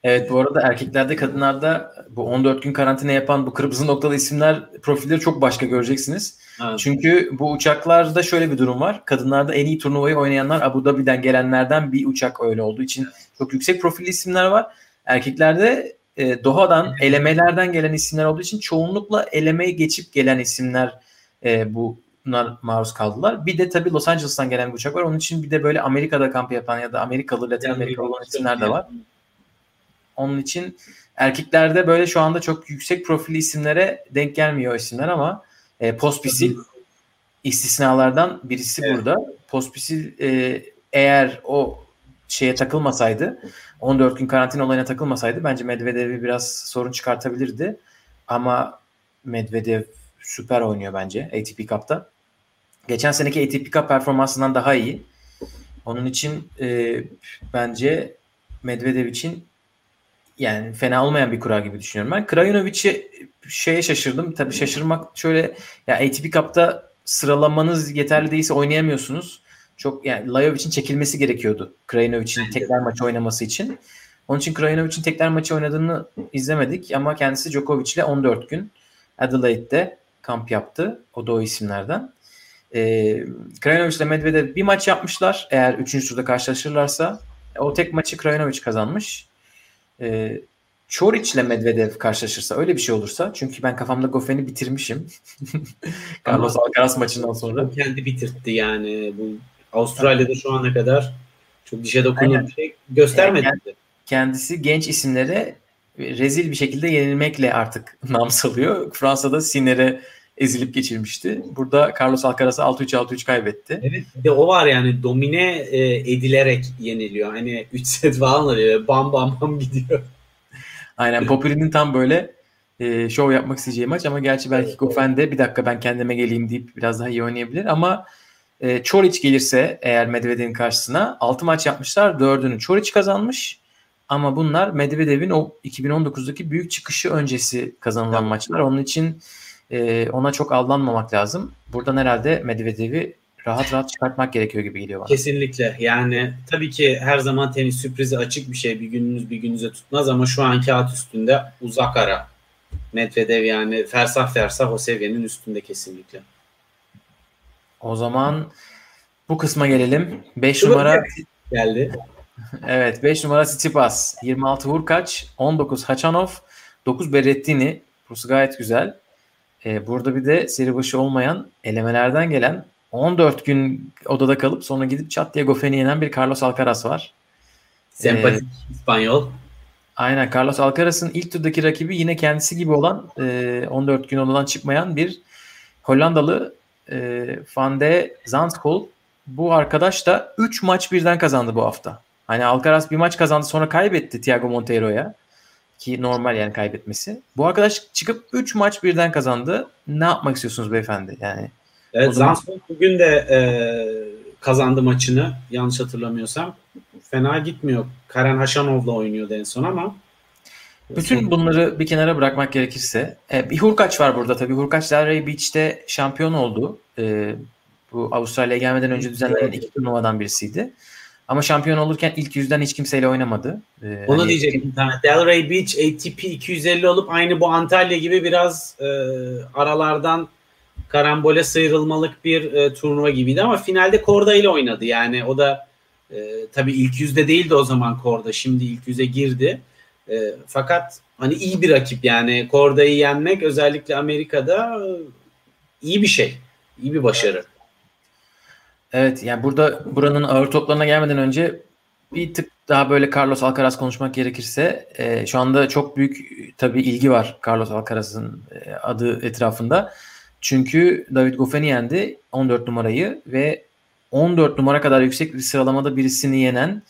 Speaker 2: Evet bu arada erkeklerde kadınlarda bu 14 gün karantina yapan bu kırmızı noktalı isimler profilleri çok başka göreceksiniz.
Speaker 3: Evet.
Speaker 2: Çünkü bu uçaklarda şöyle bir durum var. Kadınlarda en iyi turnuvayı oynayanlar Abu Dhabi'den gelenlerden bir uçak öyle olduğu için çok yüksek profilli isimler var. Erkeklerde e, Doha'dan elemelerden gelen isimler olduğu için çoğunlukla elemeye geçip gelen isimler e, bunlar maruz kaldılar. Bir de tabii Los Angeles'tan gelen bir uçak var. Onun için bir de böyle Amerika'da kamp yapan ya da Amerikalı, Latin Amerikalı olan isimler de var. Onun için erkeklerde böyle şu anda çok yüksek profilli isimlere denk gelmiyor isimler ama e, Pospisil istisnalardan birisi
Speaker 3: Evet.
Speaker 2: burada. Pospisil e, eğer o şeye takılmasaydı 14 gün karantina olayına takılmasaydı bence Medvedev'i biraz sorun çıkartabilirdi. Ama Medvedev süper oynuyor bence ATP Cup'ta. Geçen seneki ATP Cup performansından daha iyi. Onun için e, bence Medvedev için yani fena olmayan bir kura gibi düşünüyorum ben. Krajunovic'i şeye şaşırdım. Tabii şaşırmak şöyle ya ATP Cup'ta sıralamanız yeterli değilse oynayamıyorsunuz. Çok yani Lajovic'in çekilmesi gerekiyordu. Krajunovic'in tekrar maçı oynaması için. Onun için Krajunovic'in tekrar maçı oynadığını izlemedik ama kendisi Djokovic ile 14 gün Adelaide'de kamp yaptı. O da o isimlerden. Ee, Krajinovic ile Medvedev bir maç yapmışlar. Eğer 3. turda karşılaşırlarsa o tek maçı Krajinovic kazanmış. Ee, Çoric ile Medvedev karşılaşırsa öyle bir şey olursa çünkü ben kafamda Goffen'i bitirmişim. Carlos Alcaraz maçından sonra.
Speaker 3: Kendi bitirtti yani. Bu Avustralya'da şu ana kadar çok dişe dokunan bir şey göstermedi.
Speaker 2: Yani Kendisi genç isimlere rezil bir şekilde yenilmekle artık nam salıyor. Fransa'da Sinner'e ezilip geçirmişti. Burada Carlos Alcaraz'a 6-3 6-3 kaybetti.
Speaker 3: Evet bir de o var yani domine e, edilerek yeniliyor. Hani 3 set falan alıyor. Bam bam bam gidiyor.
Speaker 2: Aynen Popiri'nin tam böyle e, şov yapmak isteyeceği maç ama gerçi belki Goffin de bir dakika ben kendime geleyim deyip biraz daha iyi oynayabilir ama e, Çoric gelirse eğer Medvedev'in karşısına 6 maç yapmışlar. 4'ünü Çoric kazanmış. Ama bunlar Medvedev'in o 2019'daki büyük çıkışı öncesi kazanılan maçlar. Onun için e, ona çok aldanmamak lazım. Buradan herhalde Medvedev'i rahat rahat çıkartmak gerekiyor gibi geliyor bana.
Speaker 3: Kesinlikle. Yani tabii ki her zaman tenis sürprizi açık bir şey. Bir gününüz bir gününüze tutmaz ama şu an kağıt üstünde uzak ara. Medvedev yani fersah fersah o seviyenin üstünde kesinlikle.
Speaker 2: O zaman bu kısma gelelim. 5 numara
Speaker 3: Geldi.
Speaker 2: Evet 5 numara Tsitsipas, 26 Hurkaç, 19 Hachanov, 9 Berrettini. Burası gayet güzel. Ee, burada bir de seri başı olmayan elemelerden gelen 14 gün odada kalıp sonra gidip çat diye Goffen'i yenen bir Carlos Alcaraz var.
Speaker 3: Sempatik ee, İspanyol.
Speaker 2: Aynen Carlos Alcaraz'ın ilk turdaki rakibi yine kendisi gibi olan e, 14 gün odadan çıkmayan bir Hollandalı e, Van de Zandschul. Bu arkadaş da 3 maç birden kazandı bu hafta. Hani Alcaraz bir maç kazandı sonra kaybetti Thiago Monteiro'ya. Ki normal yani kaybetmesi. Bu arkadaş çıkıp 3 maç birden kazandı. Ne yapmak istiyorsunuz beyefendi? Yani
Speaker 3: Evet, zaman... Zandvoort bugün de e, kazandı maçını yanlış hatırlamıyorsam. Fena gitmiyor. Karen Haşanov'la oynuyordu en son ama
Speaker 2: bütün bunları bir kenara bırakmak gerekirse e, bir Hurkaç var burada tabii. Hurkaç Delray Beach'te şampiyon oldu. E, bu Avustralya'ya gelmeden önce düzenlenen iki turnuvadan birisiydi. Ama şampiyon olurken ilk yüzden hiç kimseyle oynamadı.
Speaker 3: Ee, Onu hani, diyecektim. Delray Beach ATP 250 olup aynı bu Antalya gibi biraz e, aralardan karambole sıyrılmalık bir e, turnuva gibiydi ama finalde Korda ile oynadı. Yani o da e, tabii ilk yüzde değildi o zaman Korda. Şimdi ilk yüze girdi. E, fakat hani iyi bir rakip yani Korda'yı yenmek özellikle Amerika'da e, iyi bir şey. İyi bir başarı.
Speaker 2: Evet yani burada buranın ağır toplarına gelmeden önce bir tık daha böyle Carlos Alcaraz konuşmak gerekirse e, şu anda çok büyük tabii ilgi var Carlos Alcaraz'ın e, adı etrafında. Çünkü David Goffen'i yendi 14 numarayı ve 14 numara kadar yüksek bir sıralamada birisini yenen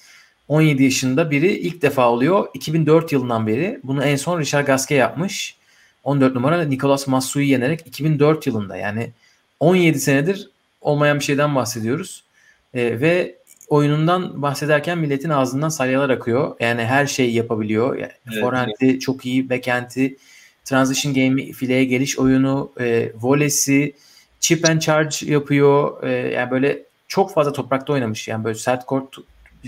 Speaker 2: 17 yaşında biri ilk defa oluyor. 2004 yılından beri bunu en son Richard Gasquet yapmış. 14 numara Nicolas Massu'yu yenerek 2004 yılında yani 17 senedir olmayan bir şeyden bahsediyoruz. E, ve oyunundan bahsederken milletin ağzından salyalar akıyor. Yani her şeyi yapabiliyor. Yani evet, Forehand'i evet. çok iyi, backhand'i transition game fileye geliş oyunu, e, volesi, chip and charge yapıyor. E, yani böyle çok fazla toprakta oynamış. Yani böyle sert kort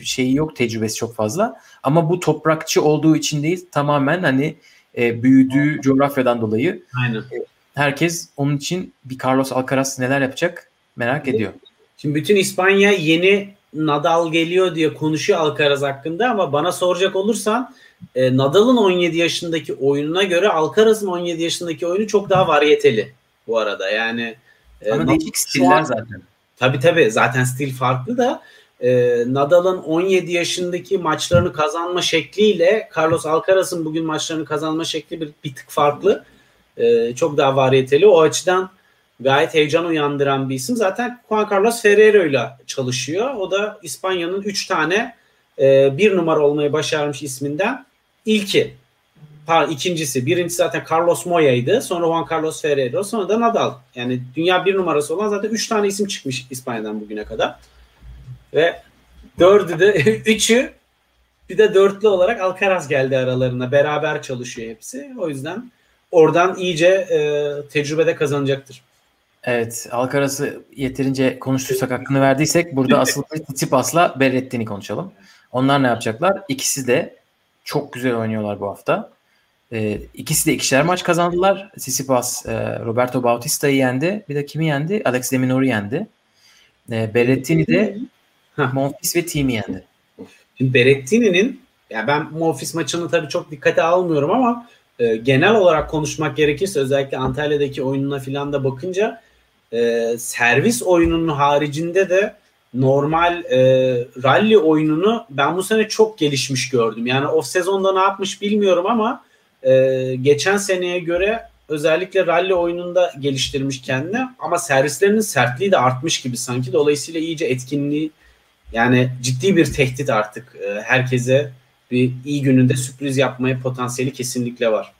Speaker 2: şeyi yok, tecrübesi çok fazla. Ama bu toprakçı olduğu için değil, tamamen hani e, büyüdüğü coğrafyadan dolayı.
Speaker 3: Aynen. E,
Speaker 2: herkes onun için bir Carlos Alcaraz neler yapacak merak ediyor.
Speaker 3: Şimdi bütün İspanya yeni Nadal geliyor diye konuşuyor Alcaraz hakkında ama bana soracak olursan e, Nadal'ın 17 yaşındaki oyununa göre Alcaraz'ın 17 yaşındaki oyunu çok daha varyeteli bu arada. Yani
Speaker 2: e, ama değişik stiller zaten.
Speaker 3: Tabii tabii zaten stil farklı da e, Nadal'ın 17 yaşındaki maçlarını kazanma şekliyle Carlos Alcaraz'ın bugün maçlarını kazanma şekli bir, bir tık farklı. E, çok daha varyeteli. O açıdan gayet heyecan uyandıran bir isim. Zaten Juan Carlos Ferrero ile çalışıyor. O da İspanya'nın 3 tane e, bir numara olmayı başarmış isminden ilki. Pardon, ikincisi. Birincisi zaten Carlos Moya'ydı. Sonra Juan Carlos Ferrero. Sonra da Nadal. Yani dünya bir numarası olan zaten 3 tane isim çıkmış İspanya'dan bugüne kadar. Ve dördü de üçü bir de dörtlü olarak Alcaraz geldi aralarına. Beraber çalışıyor hepsi. O yüzden oradan iyice e, tecrübede kazanacaktır.
Speaker 2: Evet, Alcaraz'ı yeterince konuştuysak hakkını verdiysek burada asıl Tsitsipas'la Berrettini konuşalım. Onlar ne yapacaklar? İkisi de çok güzel oynuyorlar bu hafta. Ee, ikisi de ikişer maç kazandılar. Tsitsipas e, Roberto Bautista'yı yendi. Bir de kimi yendi? Alex de Minaur'u yendi. E, Berrettini de Monfils ve Team'i yendi.
Speaker 3: Şimdi Berrettini'nin ya ben Monfils maçını tabii çok dikkate almıyorum ama e, genel olarak konuşmak gerekirse özellikle Antalya'daki oyununa falan da bakınca e, servis oyununun haricinde de normal e, rally oyununu ben bu sene çok gelişmiş gördüm. Yani o sezonda ne yapmış bilmiyorum ama e, geçen seneye göre özellikle rally oyununda geliştirmiş kendini ama servislerinin sertliği de artmış gibi sanki. Dolayısıyla iyice etkinliği yani ciddi bir tehdit artık e, herkese bir iyi gününde sürpriz yapmaya potansiyeli kesinlikle var.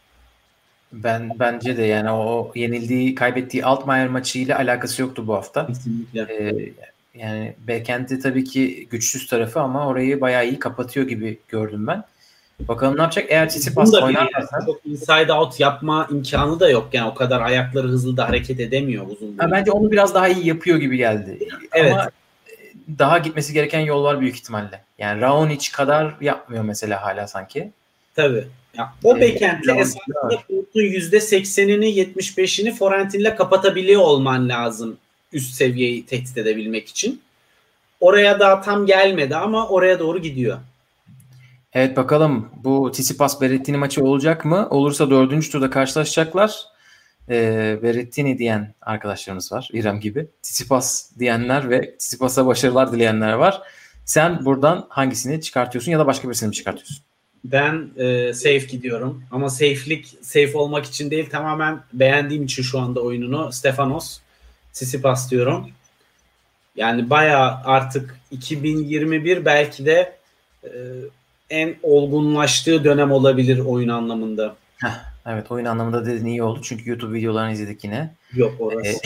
Speaker 2: Ben bence de yani o yenildiği, kaybettiği Altmaier maçı ile alakası yoktu bu hafta. Kesinlikle. Ee, yani backend'i tabii ki güçsüz tarafı ama orayı bayağı iyi kapatıyor gibi gördüm ben. Bakalım ne yapacak? Eğer Tsitsipas oynarsa
Speaker 3: çok inside out yapma imkanı da yok. Yani o kadar ayakları hızlı da hareket edemiyor uzun
Speaker 2: Ha, bence onu biraz daha iyi yapıyor gibi geldi. Evet. Ama daha gitmesi gereken yol var büyük ihtimalle. Yani Raonic kadar yapmıyor mesela hala sanki.
Speaker 3: Tabii. Ya, o ee, backend'le esasında kurtun %80'ini 75'ini Forentin'le kapatabiliyor olman lazım üst seviyeyi tehdit edebilmek için. Oraya daha tam gelmedi ama oraya doğru gidiyor.
Speaker 2: Evet bakalım bu Tsitsipas Berrettini maçı olacak mı? Olursa dördüncü turda karşılaşacaklar. e, Berrettini diyen arkadaşlarımız var İrem gibi. Tsitsipas diyenler ve Tsitsipas'a başarılar dileyenler var. Sen buradan hangisini çıkartıyorsun ya da başka birisini mi çıkartıyorsun?
Speaker 3: Ben e, safe gidiyorum ama safe'lik safe olmak için değil tamamen beğendiğim için şu anda oyununu Stefanos Tsitsipas diyorum. Yani baya artık 2021 belki de e, en olgunlaştığı dönem olabilir oyun anlamında.
Speaker 2: Heh, evet oyun anlamında dediğin iyi oldu çünkü YouTube videolarını izledik yine.
Speaker 3: Yok orası. E,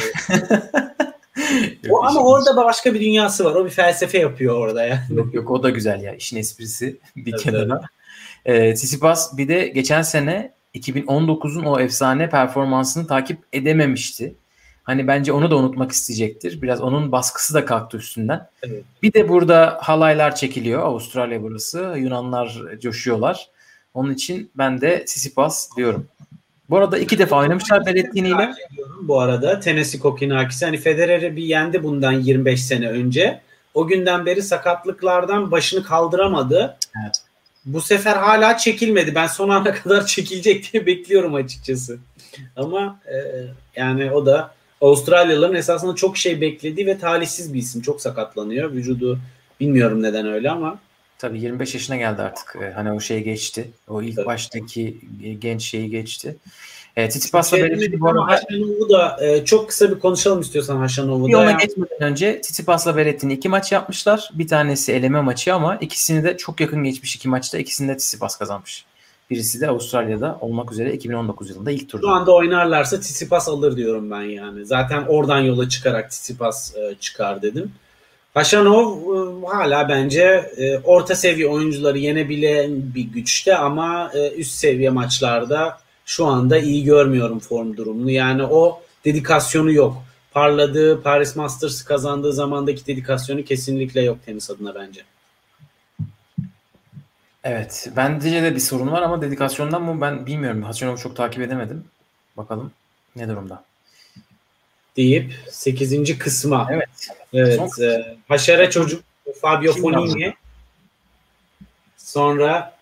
Speaker 3: o, ama orada başka bir dünyası var. O bir felsefe yapıyor orada ya.
Speaker 2: Yok yok o da güzel ya. İşin esprisi bir evet, kenara. Evet. E, Tsitsipas bir de geçen sene 2019'un o efsane performansını takip edememişti. Hani bence onu da unutmak isteyecektir. Biraz onun baskısı da kalktı üstünden. Evet. Bir de burada halaylar çekiliyor. Avustralya burası. Yunanlar coşuyorlar. Onun için ben de Sisipas diyorum. Bu arada iki defa oynamışlar Berrettini ile.
Speaker 3: Bu arada Tennessee Kokinakis'i hani Federer'i bir yendi bundan 25 sene önce. O günden beri sakatlıklardan başını kaldıramadı. Evet. Bu sefer hala çekilmedi. Ben son ana kadar çekilecek diye bekliyorum açıkçası. Ama e, yani o da Avustralyalıların esasında çok şey beklediği ve talihsiz bir isim. Çok sakatlanıyor. Vücudu bilmiyorum neden öyle ama.
Speaker 2: Tabii 25 yaşına geldi artık. Ee, hani o şey geçti. O ilk Tabii. baştaki genç şeyi geçti. E, Titipas'la şey, bu arada...
Speaker 3: Haşanov'u da e, çok kısa bir konuşalım istiyorsan Haşanov'u
Speaker 2: da. Ona geçmeden önce Titipas'la Berrettini iki maç yapmışlar. Bir tanesi eleme maçı ama ikisini de çok yakın geçmiş iki maçta. İkisini de Tsitsipas kazanmış. Birisi de Avustralya'da olmak üzere 2019 yılında ilk turda.
Speaker 3: Şu anda oynarlarsa Tsitsipas alır diyorum ben yani. Zaten oradan yola çıkarak Tsitsipas e, çıkar dedim. Haşanov e, hala bence e, orta seviye oyuncuları yenebilen bir güçte ama e, üst seviye maçlarda şu anda iyi görmüyorum form durumunu. Yani o dedikasyonu yok. Parladığı Paris Masters kazandığı zamandaki dedikasyonu kesinlikle yok tenis adına bence.
Speaker 2: Evet. Bence de bir sorun var ama dedikasyondan mı ben bilmiyorum. Haçanov'u çok takip edemedim. Bakalım ne durumda.
Speaker 3: Deyip 8. kısma. Evet. Evet. E, haşere çocuk Fabio Fonini. Sonra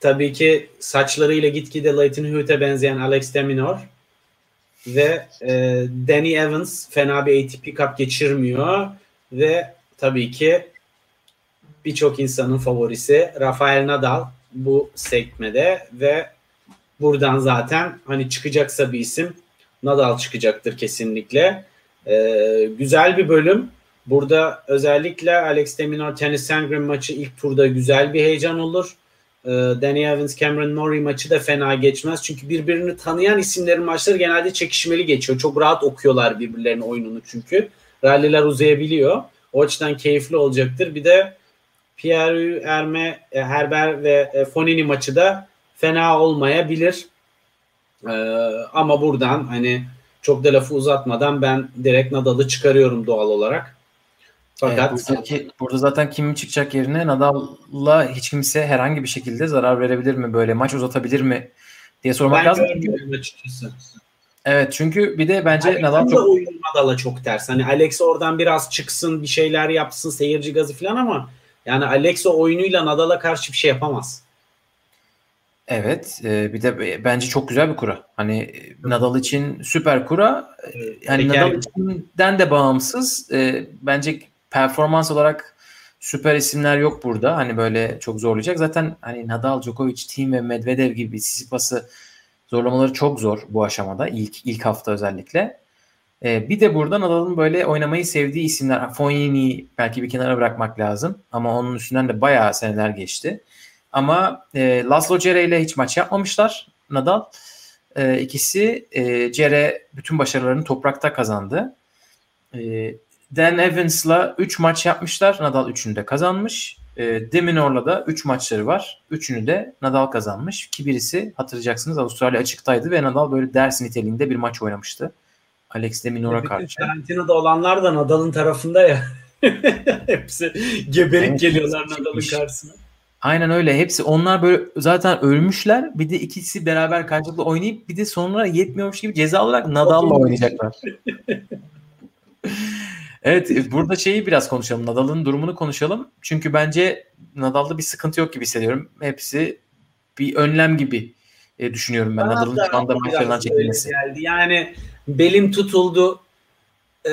Speaker 3: tabii ki saçlarıyla gitgide Leighton Hewitt'e benzeyen Alex de Minaur ve e, Danny Evans fena bir ATP Cup geçirmiyor ve tabii ki birçok insanın favorisi Rafael Nadal bu sekmede ve buradan zaten hani çıkacaksa bir isim Nadal çıkacaktır kesinlikle. Ee, güzel bir bölüm. Burada özellikle Alex de Minaur Tennis Sangren maçı ilk turda güzel bir heyecan olur. Ee, Danny Evans Cameron Norrie maçı da fena geçmez. Çünkü birbirini tanıyan isimlerin maçları genelde çekişmeli geçiyor. Çok rahat okuyorlar birbirlerinin oyununu çünkü. Ralliler uzayabiliyor. O açıdan keyifli olacaktır. Bir de Pierre Erme, e, Herber ve e, Fonini maçı da fena olmayabilir. Ee, ama buradan hani çok da lafı uzatmadan ben direkt Nadal'ı çıkarıyorum doğal olarak.
Speaker 2: Fakat evet, buradaki, burada zaten kim çıkacak yerine Nadal'la hiç kimse herhangi bir şekilde zarar verebilir mi böyle maç uzatabilir mi diye sormak ben lazım. Ben açıkçası. Evet çünkü bir de bence
Speaker 3: Alex
Speaker 2: Nadal
Speaker 3: çok oyun Nadal'a çok ters. Hani Alex oradan biraz çıksın, bir şeyler yapsın, seyirci gazı falan ama yani Alex o oyunuyla Nadal'a karşı bir şey yapamaz.
Speaker 2: Evet, e, bir de bence çok güzel bir kura. Hani Nadal için süper kura. Yani Nadal içinden de bağımsız. E, bence performans olarak süper isimler yok burada. Hani böyle çok zorlayacak. Zaten hani Nadal, Djokovic, Thiem ve Medvedev gibi Tsitsipas'ı zorlamaları çok zor bu aşamada. ilk ilk hafta özellikle. E, bir de burada Nadal'ın böyle oynamayı sevdiği isimler. Fognini belki bir kenara bırakmak lazım. Ama onun üstünden de bayağı seneler geçti. Ama e, Laszlo Cere ile hiç maç yapmamışlar Nadal. E, ikisi e, Cere bütün başarılarını toprakta kazandı. E, Dan Evans'la 3 maç yapmışlar. Nadal 3'ünü de kazanmış. E, Deminor'la da 3 maçları var. 3'ünü de Nadal kazanmış. Ki birisi hatırlayacaksınız Avustralya açıktaydı ve Nadal böyle ders niteliğinde bir maç oynamıştı. Alex de Minor'a karşı.
Speaker 3: Tarantino'da olanlar da Nadal'ın tarafında ya. Hepsi geberik evet, geliyorlar Nadal'ın karşısına.
Speaker 2: Aynen öyle. Hepsi onlar böyle zaten ölmüşler. Bir de ikisi beraber karşılıklı oynayıp bir de sonra yetmiyormuş gibi ceza olarak Nadal'la oynayacaklar. evet e, burada şeyi biraz konuşalım. Nadal'ın durumunu konuşalım. Çünkü bence Nadal'da bir sıkıntı yok gibi hissediyorum. Hepsi bir önlem gibi e, düşünüyorum ben. Nadal'ın şu anda maçlarından çekilmesi.
Speaker 3: Geldi. Yani belim tutuldu. Ee,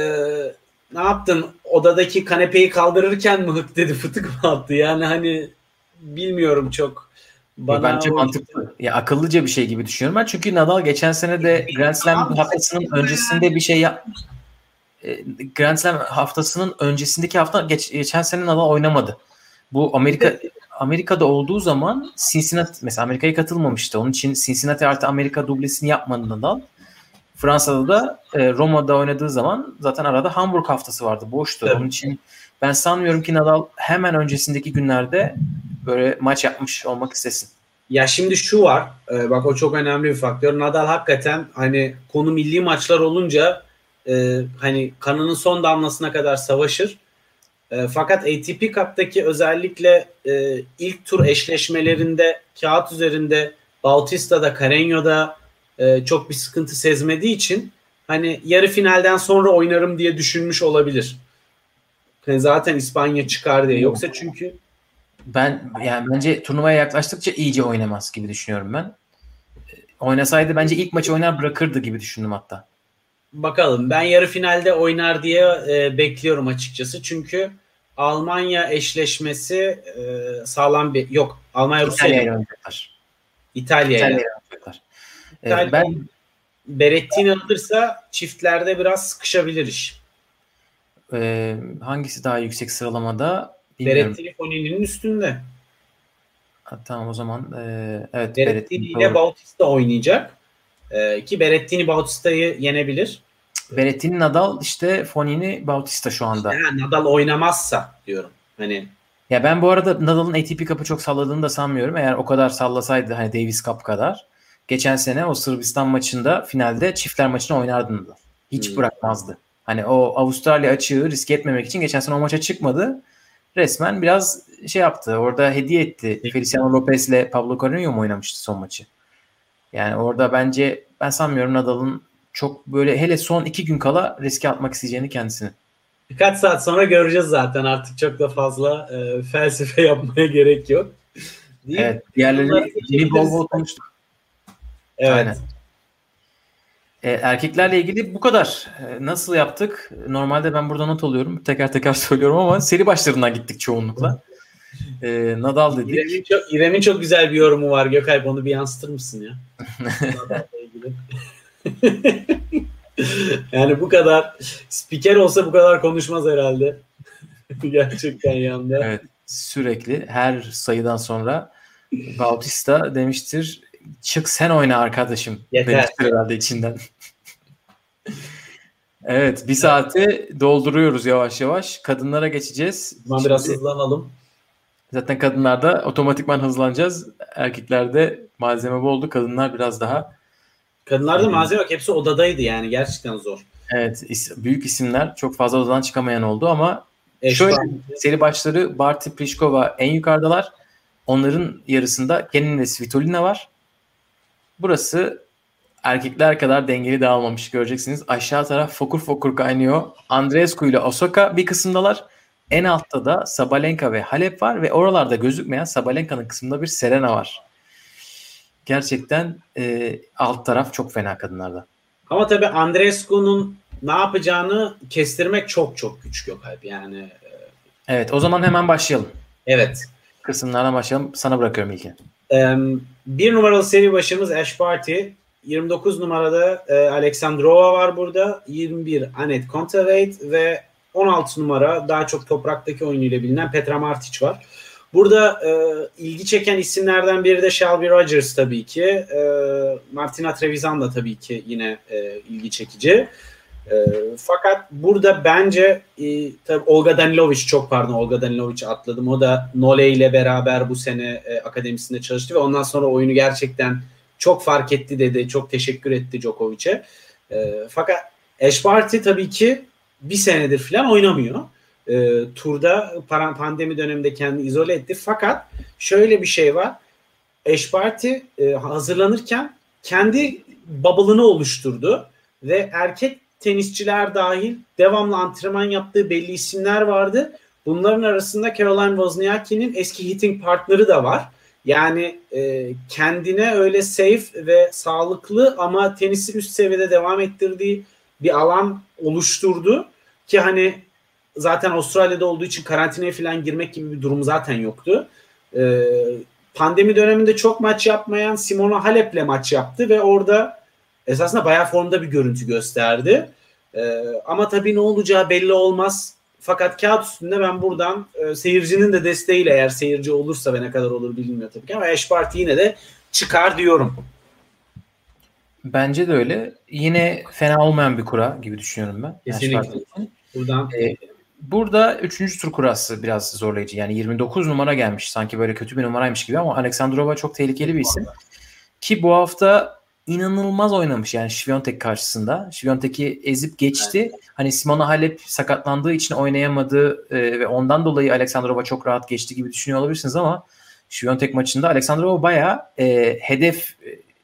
Speaker 3: ne yaptın? Odadaki kanepeyi kaldırırken mi hık dedi fıtık mı attı? Yani hani bilmiyorum çok.
Speaker 2: Bana Bence mantıklı. Ya akıllıca bir şey gibi düşünüyorum ben. Çünkü Nadal geçen sene de Grand Slam haftasının öncesinde bir şey yap e, Grand Slam haftasının öncesindeki hafta geç, geçen sene Nadal oynamadı. Bu Amerika Amerika'da olduğu zaman Cincinnati mesela Amerika'ya katılmamıştı. Onun için Cincinnati artı Amerika dublesini yapmadı Nadal. Fransa'da da e, Roma'da oynadığı zaman zaten arada Hamburg haftası vardı. Boştu. Evet. Onun için ben sanmıyorum ki Nadal hemen öncesindeki günlerde böyle maç yapmış olmak istesin.
Speaker 3: Ya şimdi şu var. E, bak o çok önemli bir faktör. Nadal hakikaten hani konu milli maçlar olunca e, hani kanının son damlasına kadar savaşır. E, fakat ATP Cup'taki özellikle e, ilk tur eşleşmelerinde kağıt üzerinde Bautista'da, Carreño'da e, çok bir sıkıntı sezmediği için hani yarı finalden sonra oynarım diye düşünmüş olabilir. Yani zaten İspanya çıkar diye. Yoksa çünkü
Speaker 2: ben yani bence turnuvaya yaklaştıkça iyice oynamaz gibi düşünüyorum ben. Oynasaydı bence ilk maçı oynar bırakırdı gibi düşündüm hatta.
Speaker 3: Bakalım. Ben yarı finalde oynar diye e, bekliyorum açıkçası. Çünkü Almanya eşleşmesi e, sağlam bir yok. Almanya Rusya
Speaker 2: İtalya ile oynayacaklar.
Speaker 3: İtalya ile ee, ben Berettini alırsa çiftlerde biraz sıkışabilir iş.
Speaker 2: E, hangisi daha yüksek sıralamada? Bilmiyorum.
Speaker 3: Berettini Fonini'nin üstünde.
Speaker 2: Ha, tamam o zaman e, evet
Speaker 3: Berettini ile Bautista oynayacak. E, ki Berettini Bautista'yı yenebilir.
Speaker 2: Berettini Nadal işte Fonini Bautista şu anda.
Speaker 3: İşte, Nadal oynamazsa diyorum. Hani
Speaker 2: ya ben bu arada Nadal'ın ATP Cup'ı çok salladığını da sanmıyorum. Eğer o kadar sallasaydı hani Davis Cup kadar geçen sene o Sırbistan maçında finalde çiftler maçını oynardı Nadal. Hiç hmm. bırakmazdı. Hani o Avustralya açığı risk etmemek için geçen sene o maça çıkmadı. Resmen biraz şey yaptı. Orada hediye etti. Feliciano Lopez ile Pablo Carreño mu oynamıştı son maçı? Yani orada bence ben sanmıyorum Nadal'ın çok böyle hele son iki gün kala riske atmak isteyeceğini kendisini.
Speaker 3: Birkaç saat sonra göreceğiz zaten artık çok da fazla e, felsefe yapmaya gerek yok.
Speaker 2: Değil evet diğerlerini bir bol bol konuştuk.
Speaker 3: Evet. Aynen.
Speaker 2: E, erkeklerle ilgili bu kadar. E, nasıl yaptık? Normalde ben burada not alıyorum. Teker teker söylüyorum ama seri başlarından gittik çoğunlukla. E, Nadal dedik.
Speaker 3: İrem'in çok, İrem'in çok güzel bir yorumu var Gökalp. Onu bir yansıtır mısın ya? yani bu kadar spiker olsa bu kadar konuşmaz herhalde. Gerçekten yanında.
Speaker 2: Evet sürekli her sayıdan sonra Bautista demiştir çık sen oyna arkadaşım.
Speaker 3: Yeter.
Speaker 2: Demiştir herhalde içinden. evet bir saati dolduruyoruz yavaş yavaş. Kadınlara geçeceğiz.
Speaker 3: Şimdi, biraz hızlanalım.
Speaker 2: Zaten kadınlarda otomatikman hızlanacağız. Erkeklerde malzeme boldu. Kadınlar biraz daha
Speaker 3: Kadınlarda malzeme yok. Hepsi odadaydı yani. Gerçekten zor.
Speaker 2: Evet. Is- büyük isimler çok fazla odadan çıkamayan oldu ama Eş şöyle seri başları Barty Pliskova en yukarıdalar. Onların yarısında Kenin ve Svitolina var. Burası erkekler kadar dengeli dağılmamış göreceksiniz. Aşağı taraf fokur fokur kaynıyor. Andreescu ile Osaka bir kısımdalar. En altta da Sabalenka ve Halep var ve oralarda gözükmeyen Sabalenka'nın kısmında bir Serena var gerçekten e, alt taraf çok fena kadınlarda.
Speaker 3: Ama tabii Andrescu'nun ne yapacağını kestirmek çok çok güç Gökalp yani. E,
Speaker 2: evet o zaman hemen başlayalım.
Speaker 3: Evet.
Speaker 2: Kısımlardan başlayalım. Sana bırakıyorum ilki.
Speaker 3: bir numaralı seri başımız Ash Party. 29 numarada e, Alexandrova var burada. 21 Anet Kontaveit ve 16 numara daha çok topraktaki oyunuyla bilinen Petra Martic var. Burada e, ilgi çeken isimlerden biri de Shelby Rogers tabii ki. E, Martina Trevisan da tabii ki yine e, ilgi çekici. E, fakat burada bence e, tabii Olga Danilovic çok pardon Olga Danilovic atladım. O da Nole ile beraber bu sene e, akademisinde çalıştı ve ondan sonra oyunu gerçekten çok fark etti dedi. Çok teşekkür etti Djokovic'e. E, fakat Ash Barty tabii ki bir senedir falan oynamıyor e, turda pandemi döneminde kendini izole etti. Fakat şöyle bir şey var. Eş Parti e, hazırlanırken kendi bubble'ını oluşturdu ve erkek tenisçiler dahil devamlı antrenman yaptığı belli isimler vardı. Bunların arasında Caroline Wozniacki'nin eski hitting partneri de var. Yani e, kendine öyle safe ve sağlıklı ama tenisi üst seviyede devam ettirdiği bir alan oluşturdu ki hani zaten Avustralya'da olduğu için karantinaya falan girmek gibi bir durum zaten yoktu. E, pandemi döneminde çok maç yapmayan Simona Halep'le maç yaptı ve orada esasında bayağı formda bir görüntü gösterdi. E, ama tabii ne olacağı belli olmaz. Fakat kağıt üstünde ben buradan e, seyircinin de desteğiyle eğer seyirci olursa ve ne kadar olur bilmiyorum tabii ki ama Ash Party yine de çıkar diyorum.
Speaker 2: Bence de öyle. Yine fena olmayan bir kura gibi düşünüyorum ben.
Speaker 3: Kesinlikle. Buradan
Speaker 2: ee, Burada 3. tur kurası biraz zorlayıcı. Yani 29 numara gelmiş. Sanki böyle kötü bir numaraymış gibi ama Aleksandrova çok tehlikeli bir isim. Ki bu hafta inanılmaz oynamış yani Şviyontek karşısında. Şviyontek'i ezip geçti. Evet. Hani Simona Halep sakatlandığı için oynayamadı e, ve ondan dolayı Aleksandrova çok rahat geçti gibi düşünüyor olabilirsiniz ama Şviyontek maçında Aleksandrova bayağı e, hedef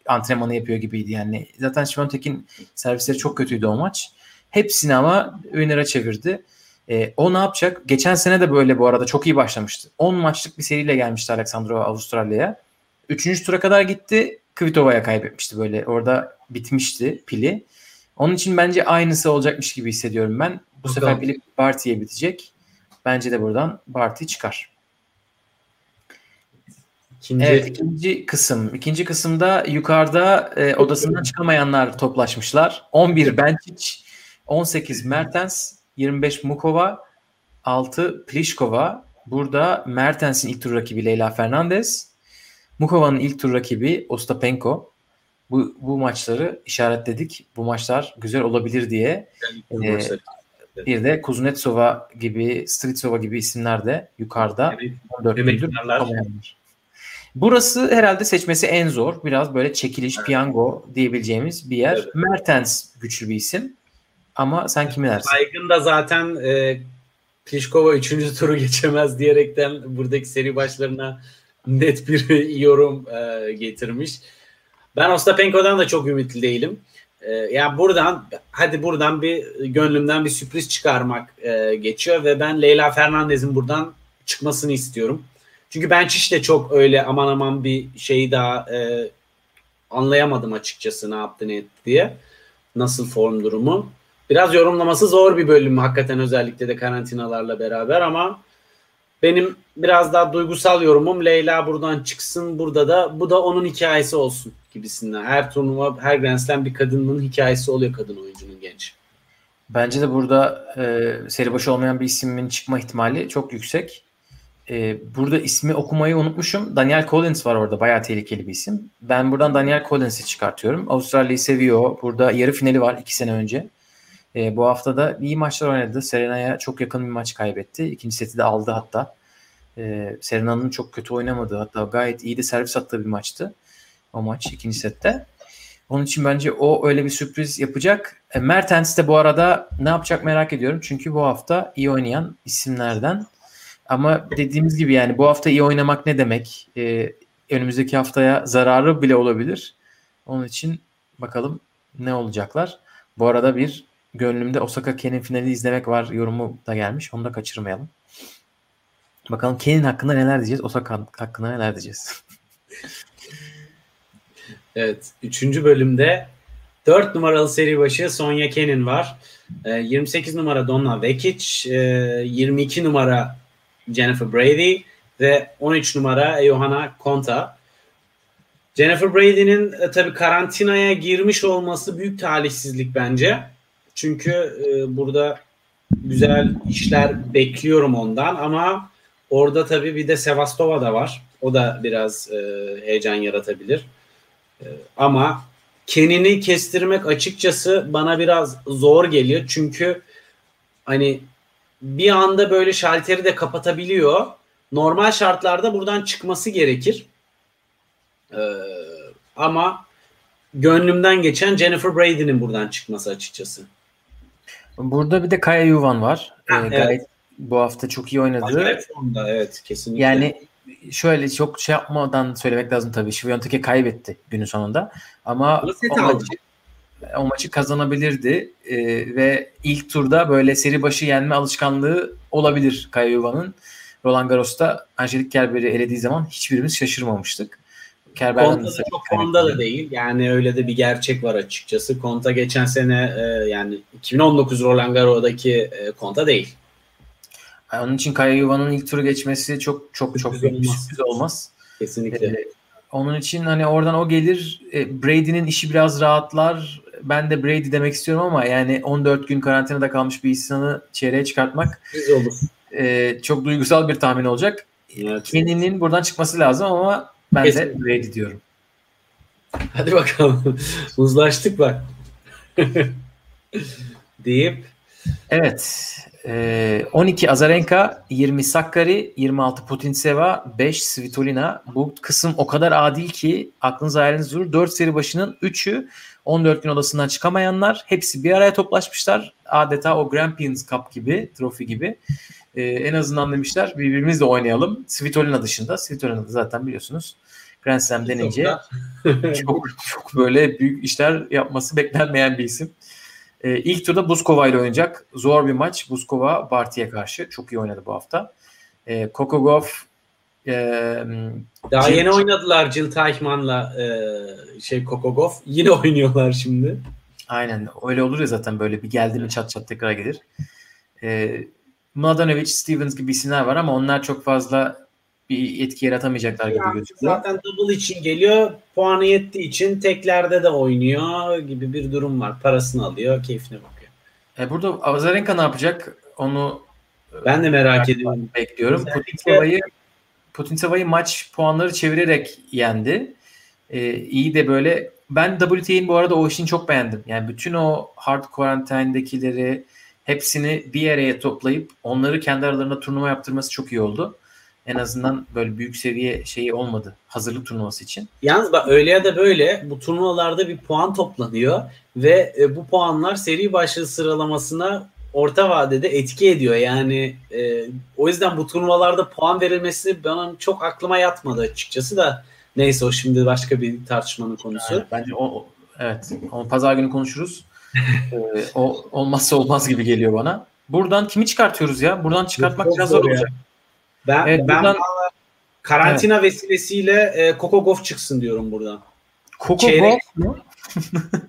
Speaker 2: antrenmanı yapıyor gibiydi yani. Zaten Şviyontek'in servisleri çok kötüydü o maç. Hepsini ama winner'a çevirdi. E, o ne yapacak? Geçen sene de böyle bu arada çok iyi başlamıştı. 10 maçlık bir seriyle gelmişti Aleksandrova Avustralya'ya. Üçüncü tura kadar gitti. Kvitova'ya kaybetmişti böyle. Orada bitmişti pili. Onun için bence aynısı olacakmış gibi hissediyorum ben. Bu Bakalım. sefer pili Barty'ye bitecek. Bence de buradan Barty çıkar. İkinci... Evet ikinci kısım. İkinci kısımda yukarıda e, odasından çıkamayanlar toplaşmışlar. 11 Benčić, 18 Mertens, 25 Mukova, 6 Pliskova. Burada Mertens'in ilk tur rakibi Leyla Fernandez. Mukova'nın ilk tur rakibi Ostapenko. Bu, bu maçları işaretledik. Bu maçlar güzel olabilir diye. Yani, ee, bir de Kuznetsova gibi, Stritsova gibi isimler de yukarıda. Evet. 14 gündür Burası herhalde seçmesi en zor. Biraz böyle çekiliş, evet. piyango diyebileceğimiz bir yer. Evet. Mertens güçlü bir isim. Ama sen kimi dersin?
Speaker 3: Saygın da zaten e, Pliskova 3. turu geçemez diyerekten buradaki seri başlarına net bir yorum e, getirmiş. Ben Ostapenko'dan da çok ümitli değilim. E, yani buradan hadi buradan bir gönlümden bir sürpriz çıkarmak e, geçiyor ve ben Leyla Fernandez'in buradan çıkmasını istiyorum. Çünkü ben de çok öyle aman aman bir şeyi daha e, anlayamadım açıkçası ne yaptı ne etti diye. Nasıl form durumu. Biraz yorumlaması zor bir bölüm hakikaten özellikle de karantinalarla beraber ama benim biraz daha duygusal yorumum Leyla buradan çıksın burada da bu da onun hikayesi olsun gibisinden. Her turnuva her Grand Slam bir kadının hikayesi oluyor kadın oyuncunun genç.
Speaker 2: Bence de burada e, seri başı olmayan bir ismin çıkma ihtimali çok yüksek. E, burada ismi okumayı unutmuşum. Daniel Collins var orada. Bayağı tehlikeli bir isim. Ben buradan Daniel Collins'i çıkartıyorum. Avustralya'yı seviyor. Burada yarı finali var iki sene önce. E, bu hafta da iyi maçlar oynadı. Serena'ya çok yakın bir maç kaybetti. İkinci seti de aldı hatta. E, Serena'nın çok kötü oynamadığı hatta gayet iyi de servis attığı bir maçtı. O maç ikinci sette. Onun için bence o öyle bir sürpriz yapacak. E, Mertens de bu arada ne yapacak merak ediyorum. Çünkü bu hafta iyi oynayan isimlerden. Ama dediğimiz gibi yani bu hafta iyi oynamak ne demek? E, önümüzdeki haftaya zararı bile olabilir. Onun için bakalım ne olacaklar. Bu arada bir gönlümde Osaka Ken'in finali izlemek var yorumu da gelmiş. Onu da kaçırmayalım. Bakalım Ken'in hakkında neler diyeceğiz. Osaka hakkında neler diyeceğiz.
Speaker 3: evet. Üçüncü bölümde 4 numaralı seri başı Sonya Kenin var. 28 ee, numara Donna Vekic, 22 e, numara Jennifer Brady ve 13 numara Johanna Konta. Jennifer Brady'nin e, tabi karantinaya girmiş olması büyük talihsizlik bence. Çünkü e, burada güzel işler bekliyorum ondan ama orada tabii bir de Sevastova da var. O da biraz e, heyecan yaratabilir. E, ama Kenini kestirmek açıkçası bana biraz zor geliyor. Çünkü hani bir anda böyle şalteri de kapatabiliyor. Normal şartlarda buradan çıkması gerekir. Ee, ama gönlümden geçen Jennifer Brady'nin buradan çıkması açıkçası.
Speaker 2: Burada bir de Kaya Yuvan var. Ha, ee, evet. Gayet bu hafta çok iyi oynadı.
Speaker 3: Acayip formda evet kesinlikle.
Speaker 2: Yani şöyle çok şey yapmadan söylemek lazım tabii. Şiviyontek'e kaybetti günün sonunda. Ama maçı, o maçı kazanabilirdi. Ee, ve ilk turda böyle seri başı yenme alışkanlığı olabilir Kaya Yuvan'ın. Roland Garros'ta Angelique Kerber'i elediği zaman hiçbirimiz şaşırmamıştık. Kerber'den
Speaker 3: Konta da çok formda da değil. Yani öyle de bir gerçek var açıkçası. Konta geçen sene e, yani 2019 Roland Garros'daki e, Konta değil.
Speaker 2: Yani onun için Kaya Yuva'nın ilk turu geçmesi çok çok çok büyük bir
Speaker 3: olmaz.
Speaker 2: sürpriz olmaz.
Speaker 3: Kesinlikle.
Speaker 2: Ee, onun için hani oradan o gelir. E, Brady'nin işi biraz rahatlar. Ben de Brady demek istiyorum ama yani 14 gün karantinada kalmış bir insanı çeyreğe çıkartmak e, çok duygusal bir tahmin olacak.
Speaker 3: Evet.
Speaker 2: Kenny'nin buradan çıkması lazım ama ben de
Speaker 3: Kesinlikle.
Speaker 2: Brady diyorum.
Speaker 3: Hadi bakalım. Uzlaştık bak. deyip
Speaker 2: Evet. e, 12 Azarenka, 20 Sakkari, 26 Putintseva, 5 Svitolina. Bu kısım o kadar adil ki aklınız hayaliniz durur. 4 seri başının 3'ü 14 gün odasından çıkamayanlar. Hepsi bir araya toplaşmışlar. Adeta o Grampians Cup gibi, trofi gibi. E, en azından demişler birbirimizle oynayalım. Svitolina dışında. Svitolina da zaten biliyorsunuz. Grand Slam denince çok, çok böyle büyük işler yapması beklenmeyen bir isim. Ee, ilk turda Buzkova ile oynayacak. Zor bir maç. Buzkova Barty'ye karşı. Çok iyi oynadı bu hafta. Ee, Kokogov e,
Speaker 3: Daha
Speaker 2: Jill-
Speaker 3: yeni oynadılar Jill Teichmann'la e, şey Kokogov. Yine oynuyorlar şimdi.
Speaker 2: aynen öyle olur ya zaten böyle bir geldi mi çat çat tekrar gelir. Ee, Mladenovic, Stevens gibi isimler var ama onlar çok fazla bir etki yaratamayacaklar gibi
Speaker 3: Yani
Speaker 2: gözüküyor.
Speaker 3: zaten double için geliyor. Puanı yettiği için teklerde de oynuyor gibi bir durum var. Parasını alıyor, keyfine bakıyor.
Speaker 2: E, burada Azarenka ne yapacak? Onu
Speaker 3: Ben de merak ediyorum.
Speaker 2: bekliyorum.
Speaker 3: Özellikle-
Speaker 2: Putintseva'yı maç puanları çevirerek yendi. Ee, iyi de böyle ben WTA'nin bu arada o işini çok beğendim. Yani bütün o hard quarantine'dekileri hepsini bir araya toplayıp onları kendi aralarında turnuva yaptırması çok iyi oldu. En azından böyle büyük seviye şeyi olmadı. Hazırlık turnuvası için.
Speaker 3: Yalnız bak öyle ya da böyle bu turnuvalarda bir puan toplanıyor ve e, bu puanlar seri başlığı sıralamasına orta vadede etki ediyor. Yani e, o yüzden bu turnuvalarda puan verilmesi bana çok aklıma yatmadı açıkçası da neyse o şimdi başka bir tartışmanın konusu.
Speaker 2: Yani bence o, evet. Onu pazar günü konuşuruz. Ee, o olmazsa olmaz gibi geliyor bana. Buradan kimi çıkartıyoruz ya? Buradan çıkartmak
Speaker 3: Çok
Speaker 2: biraz
Speaker 3: zor ya.
Speaker 2: olacak.
Speaker 3: Ben
Speaker 2: Evet,
Speaker 3: ben
Speaker 2: buradan-
Speaker 3: karantina vesilesiyle e, Kokogov çıksın diyorum buradan.
Speaker 2: Coco
Speaker 3: Çeyrek.
Speaker 2: Golf mu?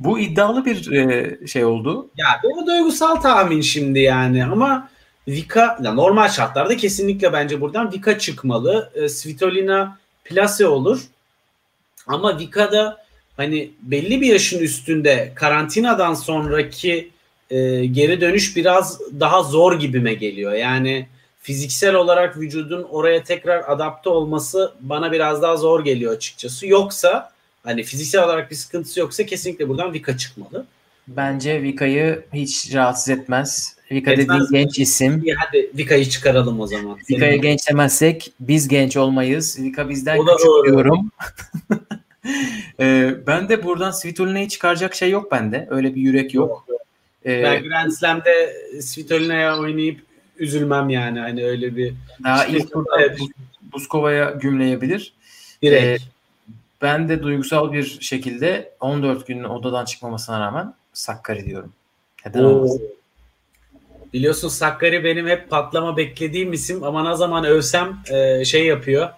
Speaker 2: Bu iddialı bir e, şey oldu.
Speaker 3: Ya bu duygusal tahmin şimdi yani ama Vika ya normal şartlarda kesinlikle bence buradan Vika çıkmalı. E, Svitolina plase olur. Ama Vika'da hani belli bir yaşın üstünde karantinadan sonraki e, geri dönüş biraz daha zor gibime geliyor. Yani fiziksel olarak vücudun oraya tekrar adapte olması bana biraz daha zor geliyor açıkçası. Yoksa hani fiziksel olarak bir sıkıntısı yoksa kesinlikle buradan Vika çıkmalı.
Speaker 2: Bence Vika'yı hiç rahatsız etmez. Vika
Speaker 3: Etmez
Speaker 2: dediğin
Speaker 3: mi?
Speaker 2: genç isim.
Speaker 3: İyi hadi Vika'yı çıkaralım o zaman.
Speaker 2: Vika'yı genç demezsek biz genç olmayız. Vika bizden
Speaker 3: O da
Speaker 2: küçük
Speaker 3: doğru.
Speaker 2: diyorum. e, ben de buradan Svitolina'yı çıkaracak şey yok bende. Öyle bir yürek yok. E,
Speaker 3: Ben Grand Slam'de Svitolina'ya oynayıp üzülmem yani. Hani öyle bir
Speaker 2: daha
Speaker 3: İşte-
Speaker 2: ilk turda
Speaker 3: Evet.
Speaker 2: Buzkova'ya gümleyebilir.
Speaker 3: direkt.
Speaker 2: Ben de duygusal bir şekilde 14 günün odadan çıkmamasına rağmen Sakkari diyorum. Neden olmasın?
Speaker 3: Biliyorsun Sakkari benim hep patlama beklediğim isim ama ne zaman övsem e, şey yapıyor.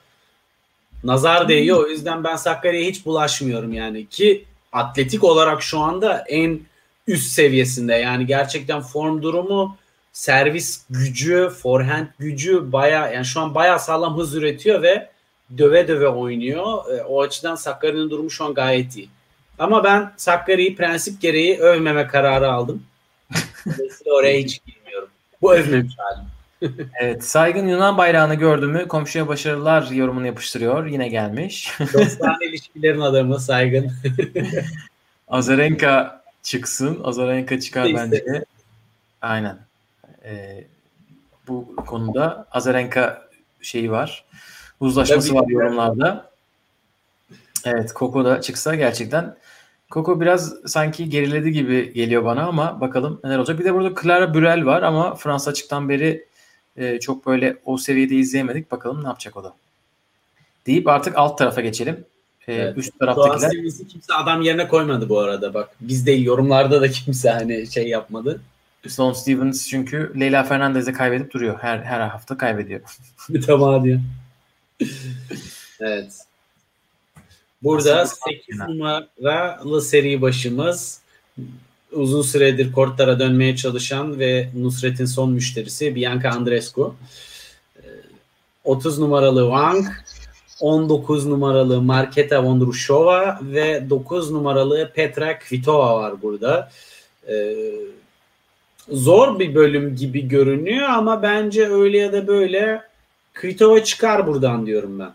Speaker 3: Nazar değiyor. O yüzden ben Sakkari'ye hiç bulaşmıyorum yani. Ki atletik olarak şu anda en üst seviyesinde. Yani gerçekten form durumu, servis gücü, forehand gücü baya yani şu an baya sağlam hız üretiyor ve döve döve oynuyor. E, o açıdan Sakkari'nin durumu şu an gayet iyi. Ama ben Sakkari'yi prensip gereği övmeme kararı aldım. Dolayısıyla oraya hiç girmiyorum. Bu övmemiş halim.
Speaker 2: Evet, saygın Yunan bayrağını gördü mü komşuya başarılar yorumunu yapıştırıyor. Yine gelmiş.
Speaker 3: Dostane ilişkilerin adamı saygın.
Speaker 2: Azarenka çıksın. Azarenka çıkar
Speaker 3: İşte.
Speaker 2: bence. Aynen. Ee, bu konuda Azarenka şeyi var. Uzlaşması
Speaker 3: Tabii.
Speaker 2: var yorumlarda. Evet, Koko da çıksa gerçekten Koko biraz sanki geriledi gibi geliyor bana ama bakalım neler olacak. Bir de burada Clara Burel var ama Fransa açıktan beri e, çok böyle o seviyede izleyemedik. Bakalım ne yapacak o da. Deyip artık alt tarafa geçelim. E,
Speaker 3: Evet.
Speaker 2: Üst
Speaker 3: Doğan
Speaker 2: taraftakiler.
Speaker 3: Stevens'i kimse adam yerine koymadı bu arada bak. Biz değil yorumlarda da kimse hani şey yapmadı.
Speaker 2: Sloane Stevens çünkü Leyla Fernandez'e kaybedip duruyor. Her her hafta kaybediyor.
Speaker 3: Mütemadiyen. evet. Burada 8 numaralı seri başımız uzun süredir kortlara dönmeye çalışan ve Nusret'in son müşterisi Bianca Andreescu. 30 numaralı Wang, 19 numaralı Marketa Vondrushova ve 9 numaralı Petra Kvitova var burada. Ee, zor bir bölüm gibi görünüyor ama bence öyle ya da böyle Kvitova çıkar buradan diyorum ben.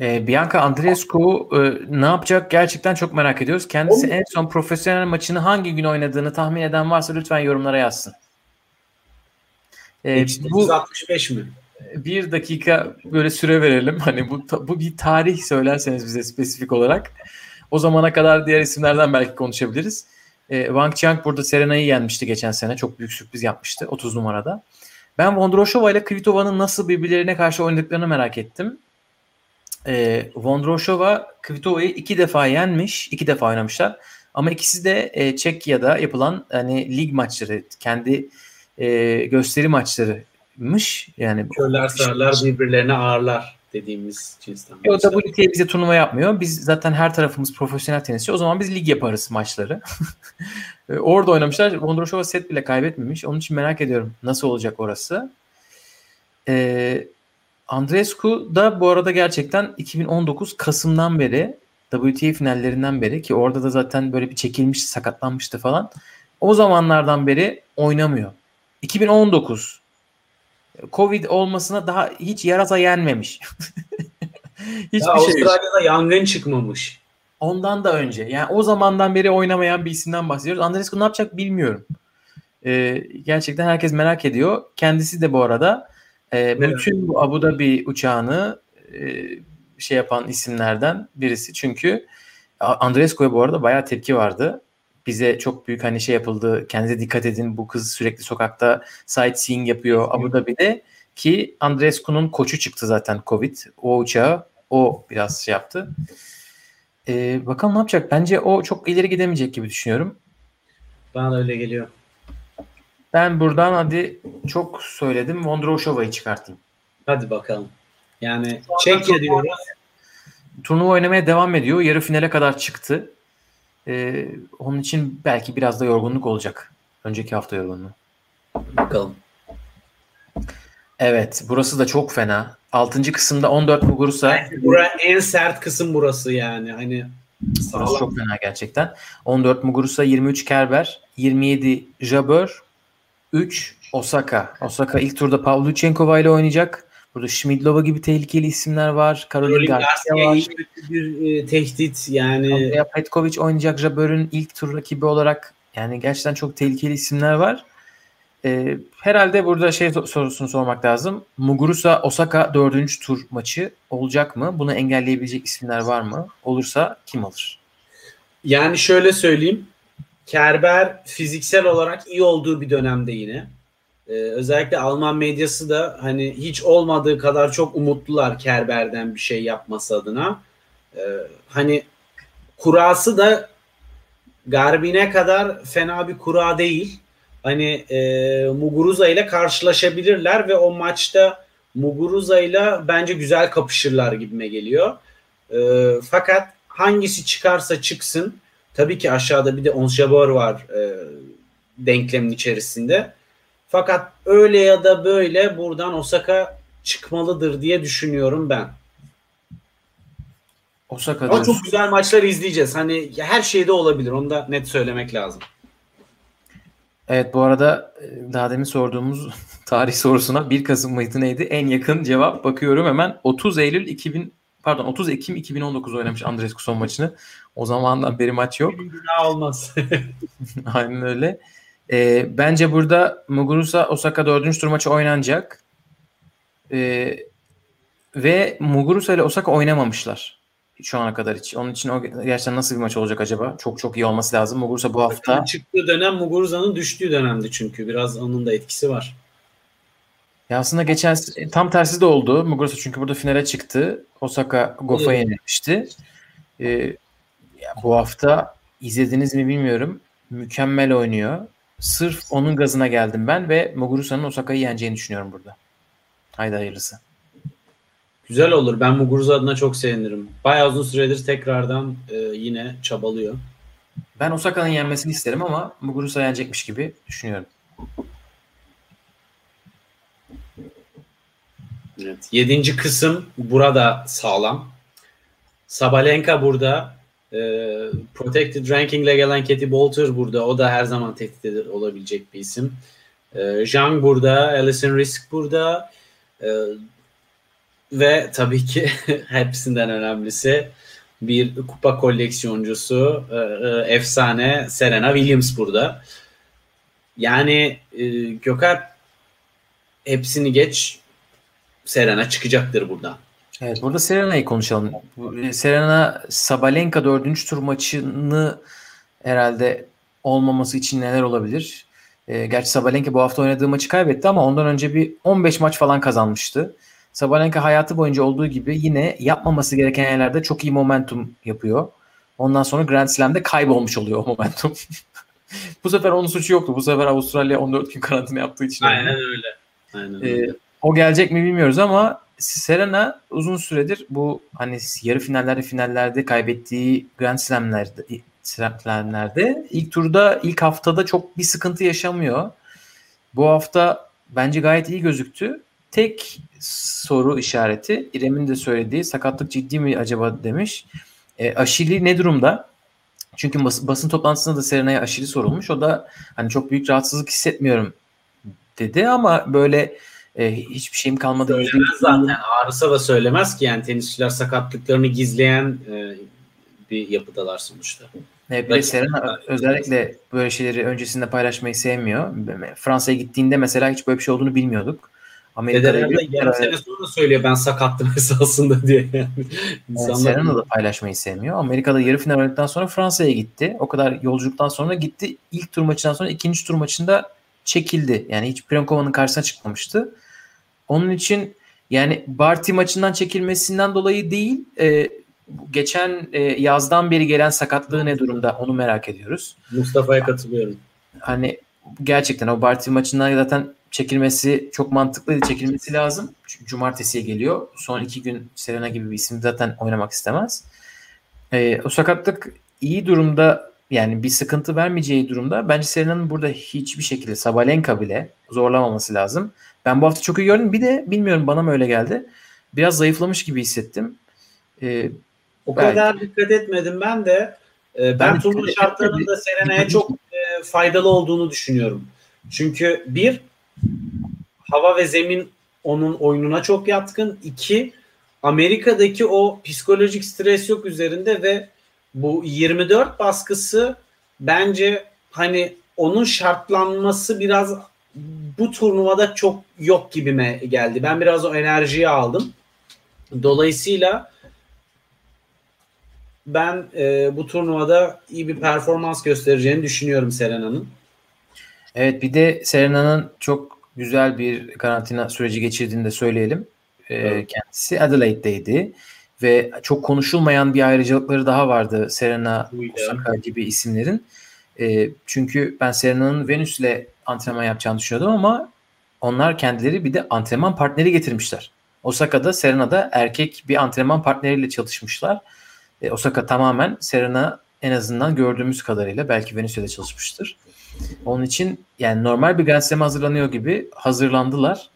Speaker 2: E, Bianca Andreescu e, ne yapacak gerçekten çok merak ediyoruz. Kendisi en son profesyonel maçını hangi gün oynadığını tahmin eden varsa lütfen yorumlara yazsın.
Speaker 3: E, bu 65 mi?
Speaker 2: Bir dakika böyle süre verelim. Hani bu bu bir tarih söylerseniz bize spesifik olarak. O zamana kadar diğer isimlerden belki konuşabiliriz. E, Wang Chiang burada Serena'yı yenmişti geçen sene. Çok büyük sürpriz yapmıştı 30 numarada. Ben Vondroshova ile Kvitova'nın nasıl birbirlerine karşı oynadıklarını merak ettim e, Vondroshova Kvitova'yı iki defa yenmiş. iki defa oynamışlar. Ama ikisi de e, Çekya'da yapılan hani lig maçları, kendi e, gösteri maçlarıymış. Yani
Speaker 3: Körler sarlar birbirlerine ağırlar dediğimiz cinsten.
Speaker 2: O WTA bize turnuva yapmıyor. Biz zaten her tarafımız profesyonel tenisçi. O zaman biz lig yaparız maçları. E, orada oynamışlar. Vondroshova set bile kaybetmemiş. Onun için merak ediyorum nasıl olacak orası. Ee, Andrescu da bu arada gerçekten 2019 Kasım'dan beri WTA finallerinden beri ki orada da zaten böyle bir çekilmiş, sakatlanmıştı falan. O zamanlardan beri oynamıyor. 2019 Covid olmasına daha hiç yarasa yenmemiş.
Speaker 3: Hiçbir ya, şey Avustralya'da yangın çıkmamış.
Speaker 2: Ondan da önce. Yani o zamandan beri oynamayan bir isimden bahsediyoruz. Andrescu ne yapacak bilmiyorum. Ee, gerçekten herkes merak ediyor. Kendisi de bu arada e, bütün bu Abu Dhabi uçağını e, şey yapan isimlerden birisi. Çünkü Andrescu'ya bu arada bayağı tepki vardı. Bize çok büyük hani şey yapıldı. Kendinize dikkat edin bu kız sürekli sokakta sightseeing yapıyor Abu Dhabi'de. Ki Andrescu'nun koçu çıktı zaten Covid. O uçağı o biraz şey yaptı. Ee, bakalım ne yapacak? Bence o çok ileri gidemeyecek gibi düşünüyorum.
Speaker 3: Bana öyle geliyor.
Speaker 2: Ben buradan hadi çok söyledim. Vondroushova'yı çıkartayım.
Speaker 3: Hadi bakalım. Yani Çekya diyoruz.
Speaker 2: Turnuva oynamaya devam ediyor. Yarı finale kadar çıktı. Ee, onun için belki biraz da yorgunluk olacak. Önceki hafta yorgunluğu.
Speaker 3: Bakalım.
Speaker 2: Evet. Burası da çok fena. 6. kısımda 14 Muguruza.
Speaker 3: Bura en sert kısım burası yani. Hani
Speaker 2: Burası çok fena gerçekten. 14 Muguruza, 23 Kerber, 27 Jabeur, 3 Osaka. Osaka ilk turda Pavlyuchenkova ile oynayacak. Burada Schmidlova gibi tehlikeli isimler var. Karolin Garcia var.
Speaker 3: Bir e, tehdit yani.
Speaker 2: Andrea Petkovic oynayacak Jabeur'ün ilk tur rakibi olarak. Yani gerçekten çok tehlikeli isimler var. Ee, herhalde burada şey sorusunu sormak lazım. Muguruza Osaka dördüncü tur maçı olacak mı? Bunu engelleyebilecek isimler var mı? Olursa kim alır?
Speaker 3: Yani şöyle söyleyeyim. Kerber fiziksel olarak iyi olduğu bir dönemde yine. Ee, özellikle Alman medyası da hani hiç olmadığı kadar çok umutlular Kerber'den bir şey yapması adına. Ee, hani kurası da Garbine kadar fena bir kura değil. Hani e, Muguruza ile karşılaşabilirler ve o maçta Muguruza ile bence güzel kapışırlar gibime geliyor. E, fakat hangisi çıkarsa çıksın Tabii ki aşağıda bir de Ons Jabeur var e, denklemin içerisinde. Fakat öyle ya da böyle buradan Osaka çıkmalıdır diye düşünüyorum ben.
Speaker 2: Osaka
Speaker 3: Ama çok güzel maçlar izleyeceğiz. Hani her şeyde olabilir. Onu da net söylemek lazım.
Speaker 2: Evet bu arada e, daha demin sorduğumuz tarih sorusuna 1 Kasım mıydı neydi? En yakın cevap bakıyorum hemen 30 Eylül 2000 pardon 30 Ekim 2019 oynamış Andrescu son maçını. O zamandan beri maç yok.
Speaker 3: Günah olmaz.
Speaker 2: Aynen öyle. E, bence burada Muguruza Osaka dördüncü tur maçı oynanacak. E, ve Muguruza ile Osaka oynamamışlar. Şu ana kadar hiç. Onun için o gerçekten nasıl bir maç olacak acaba? Çok çok iyi olması lazım. Muguruza bu hafta.
Speaker 3: Çıktığı dönem Muguruza'nın düştüğü dönemdi çünkü. Biraz onun da etkisi var.
Speaker 2: Ya aslında geçen tam tersi de oldu. Muguruza çünkü burada finale çıktı. Osaka Goff'a evet. yenilmişti. Ee, bu hafta izlediniz mi bilmiyorum. Mükemmel oynuyor. Sırf onun gazına geldim ben ve Muguruza'nın Osaka'yı yeneceğini düşünüyorum burada. Haydi hayırlısı.
Speaker 3: Güzel olur. Ben Muguruza adına çok sevinirim. Bayağı uzun süredir tekrardan e, yine çabalıyor.
Speaker 2: Ben Osaka'nın yenmesini isterim ama Muguruza yenecekmiş gibi düşünüyorum.
Speaker 3: Evet. Yedinci kısım burada sağlam. Sabalenka burada. E, protected ranking ile gelen Katie Bolter burada. O da her zaman tehdit olabilecek bir isim. E, Zhang burada. Alison Risk burada. E, ve tabii ki hepsinden önemlisi bir kupa koleksiyoncusu e, e, efsane Serena Williams burada. Yani e, Gökhan hepsini geç Serena çıkacaktır buradan.
Speaker 2: Evet burada Serena'yı konuşalım. Serena Sabalenka dördüncü tur maçını herhalde olmaması için neler olabilir? E, gerçi Sabalenka bu hafta oynadığı maçı kaybetti ama ondan önce bir 15 maç falan kazanmıştı. Sabalenka hayatı boyunca olduğu gibi yine yapmaması gereken yerlerde çok iyi momentum yapıyor. Ondan sonra Grand Slam'de kaybolmuş oluyor o momentum. bu sefer onun suçu yoktu. Bu sefer Avustralya 14 gün karantina yaptığı için.
Speaker 3: Aynen öyle. Aynen öyle.
Speaker 2: Ee, o gelecek mi bilmiyoruz ama Serena uzun süredir bu hani yarı finallerde finallerde kaybettiği Grand Slam'lerde Slam'lerde ilk turda ilk haftada çok bir sıkıntı yaşamıyor. Bu hafta bence gayet iyi gözüktü. Tek soru işareti İrem'in de söylediği sakatlık ciddi mi acaba demiş. E, Aşili ne durumda? Çünkü bas, basın toplantısında da Serena'ya aşili sorulmuş. O da hani çok büyük rahatsızlık hissetmiyorum dedi ama böyle e, hiçbir şeyim kalmadı.
Speaker 3: Söylemez zaten. Ağrısa da söylemez ki yani tenisçiler sakatlıklarını gizleyen e, bir yapıdalar sonuçta.
Speaker 2: Evet, bir Serena özellikle böyle şeyleri öncesinde paylaşmayı sevmiyor. Fransa'ya gittiğinde mesela hiç böyle bir şey olduğunu bilmiyorduk.
Speaker 3: Amerika'da yarım sene sonra söylüyor ben sakattım esasında diye. Yani.
Speaker 2: Evet, Serena da paylaşmayı sevmiyor. Amerika'da yarı final oynadıktan sonra Fransa'ya gitti. O kadar yolculuktan sonra gitti. İlk tur maçından sonra ikinci tur maçında çekildi. Yani hiç Pironkova'nın karşısına çıkmamıştı. Onun için yani Barty maçından çekilmesinden dolayı değil e, geçen e, yazdan beri gelen sakatlığı ne durumda onu merak ediyoruz.
Speaker 3: Mustafa'ya katılıyorum.
Speaker 2: Hani gerçekten o Barty maçından zaten çekilmesi çok mantıklıydı. Çekilmesi lazım. Çünkü cumartesiye geliyor. Son iki gün Serena gibi bir isim zaten oynamak istemez. E, o sakatlık iyi durumda yani bir sıkıntı vermeyeceği durumda bence Serena'nın burada hiçbir şekilde Sabalenka bile zorlamaması lazım. Ben bu hafta çok iyi gördüm. Bir de bilmiyorum bana mı öyle geldi. Biraz zayıflamış gibi hissettim. Ee,
Speaker 3: o belki. kadar dikkat etmedim ben de. E, ben, ben turnuva şartlarında Serena'ya çok e, faydalı olduğunu düşünüyorum. Çünkü bir hava ve zemin onun oyununa çok yatkın. İki Amerika'daki o psikolojik stres yok üzerinde ve bu 24 baskısı bence hani onun şartlanması biraz bu turnuvada çok yok gibime geldi. Ben biraz o enerjiyi aldım. Dolayısıyla ben e, bu turnuvada iyi bir performans göstereceğini düşünüyorum Serena'nın.
Speaker 2: Evet bir de Serena'nın çok güzel bir karantina süreci geçirdiğini de söyleyelim. Ee, evet. Kendisi Adelaide'deydi ve çok konuşulmayan bir ayrıcalıkları daha vardı Serena, Osaka gibi isimlerin. E, çünkü ben Serena'nın Venüs ile antrenman yapacağını düşünüyordum ama onlar kendileri bir de antrenman partneri getirmişler. Osaka'da Serena'da erkek bir antrenman partneriyle çalışmışlar. E, Osaka tamamen Serena en azından gördüğümüz kadarıyla belki Venüs'te de çalışmıştır. Onun için yani normal bir Grand Slam hazırlanıyor gibi hazırlandılar.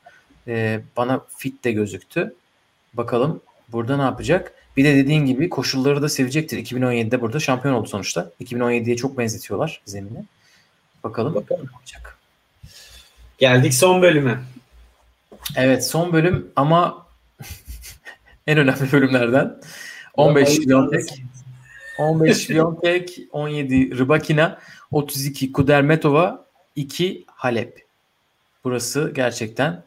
Speaker 2: E, bana fit de gözüktü. Bakalım burada ne yapacak? Bir de dediğin gibi koşulları da sevecektir. 2017'de burada şampiyon oldu sonuçta. 2017'ye çok benzetiyorlar zemini. Bakalım, Bakalım. ne olacak.
Speaker 3: Geldik son bölüme.
Speaker 2: Evet son bölüm ama en önemli bölümlerden. 15 Viontek, 15 Viontek, 17 Rybakina, 32 Kudermetova, 2 Halep. Burası gerçekten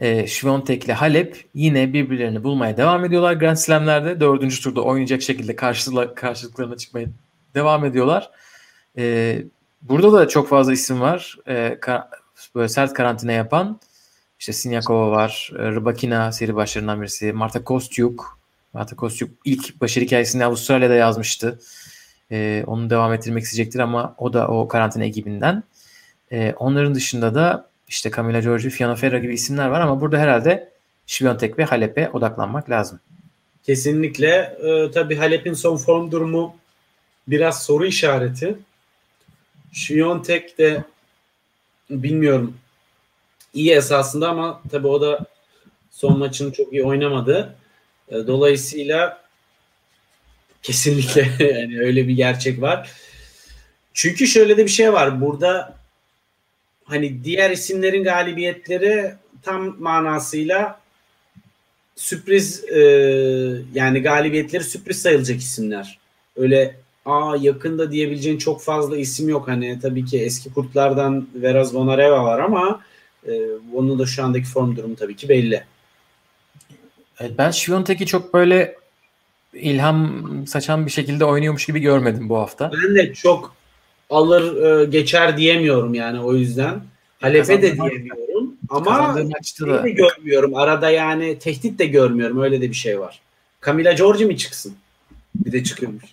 Speaker 2: e, Şvontek ile Halep yine birbirlerini bulmaya devam ediyorlar Grand Slam'lerde. Dördüncü turda oynayacak şekilde karşılık, karşılıklarına çıkmaya devam ediyorlar. E, burada da çok fazla isim var. E, ka, böyle sert karantina yapan. İşte Sinyakova var. E, Rybakina seri başlarından birisi. Marta Kostyuk. Marta Kostyuk ilk başarı hikayesini Avustralya'da yazmıştı. E, onu devam ettirmek isteyecektir ama o da o karantina ekibinden. E, onların dışında da işte Camila Giorgi, Fiona Ferra gibi isimler var ama burada herhalde Şiviyontek ve Halep'e odaklanmak lazım.
Speaker 3: Kesinlikle. E, tabii Halep'in son form durumu biraz soru işareti. Şiviyontek de bilmiyorum iyi esasında ama tabii o da son maçını çok iyi oynamadı. E, dolayısıyla kesinlikle yani öyle bir gerçek var. Çünkü şöyle de bir şey var. Burada hani diğer isimlerin galibiyetleri tam manasıyla sürpriz e, yani galibiyetleri sürpriz sayılacak isimler. Öyle aa yakında diyebileceğin çok fazla isim yok. Hani tabii ki eski kurtlardan Veraz Vonareva var ama e, onun da şu andaki form durumu tabii ki belli.
Speaker 2: Evet, ben Şiviyontek'i çok böyle ilham saçan bir şekilde oynuyormuş gibi görmedim bu hafta.
Speaker 3: Ben de çok alır e, geçer diyemiyorum yani o yüzden. Halep'e de diyemiyorum ama da. de görmüyorum. Arada yani tehdit de görmüyorum. Öyle de bir şey var. Camila Giorgi mi çıksın? Bir de çıkıyormuş.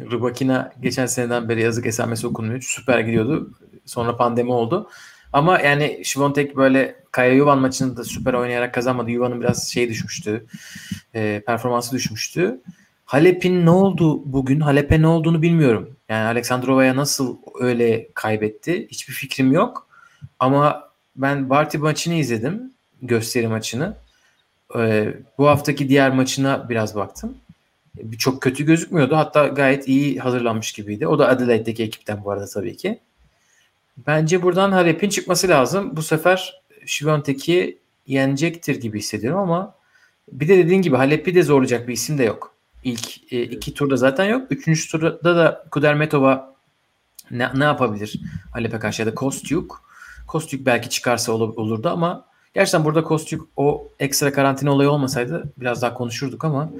Speaker 2: Rubakina geçen seneden beri yazık esamesi okunmuyor. Süper gidiyordu. Sonra pandemi oldu. Ama yani Şivontek böyle Kaya Yuvan maçını da süper oynayarak kazanmadı. Yuvan'ın biraz şey düşmüştü. E, performansı düşmüştü. Halep'in ne oldu bugün? Halep'e ne olduğunu bilmiyorum. Yani Aleksandrova'ya nasıl öyle kaybetti? Hiçbir fikrim yok. Ama ben Barty maçını izledim. Gösteri maçını. Ee, bu haftaki diğer maçına biraz baktım. Çok kötü gözükmüyordu. Hatta gayet iyi hazırlanmış gibiydi. O da Adelaide'deki ekipten bu arada tabii ki. Bence buradan Halep'in çıkması lazım. Bu sefer Şivontek'i yenecektir gibi hissediyorum ama bir de dediğin gibi Halep'i de zorlayacak bir isim de yok. İlk e, iki turda zaten yok. Üçüncü turda da Kudermetova ne, ne yapabilir Halep'e karşı ya da Kostyuk. Kostyuk belki çıkarsa ol, olurdu ama gerçekten burada Kostyuk o ekstra karantina olayı olmasaydı biraz daha konuşurduk ama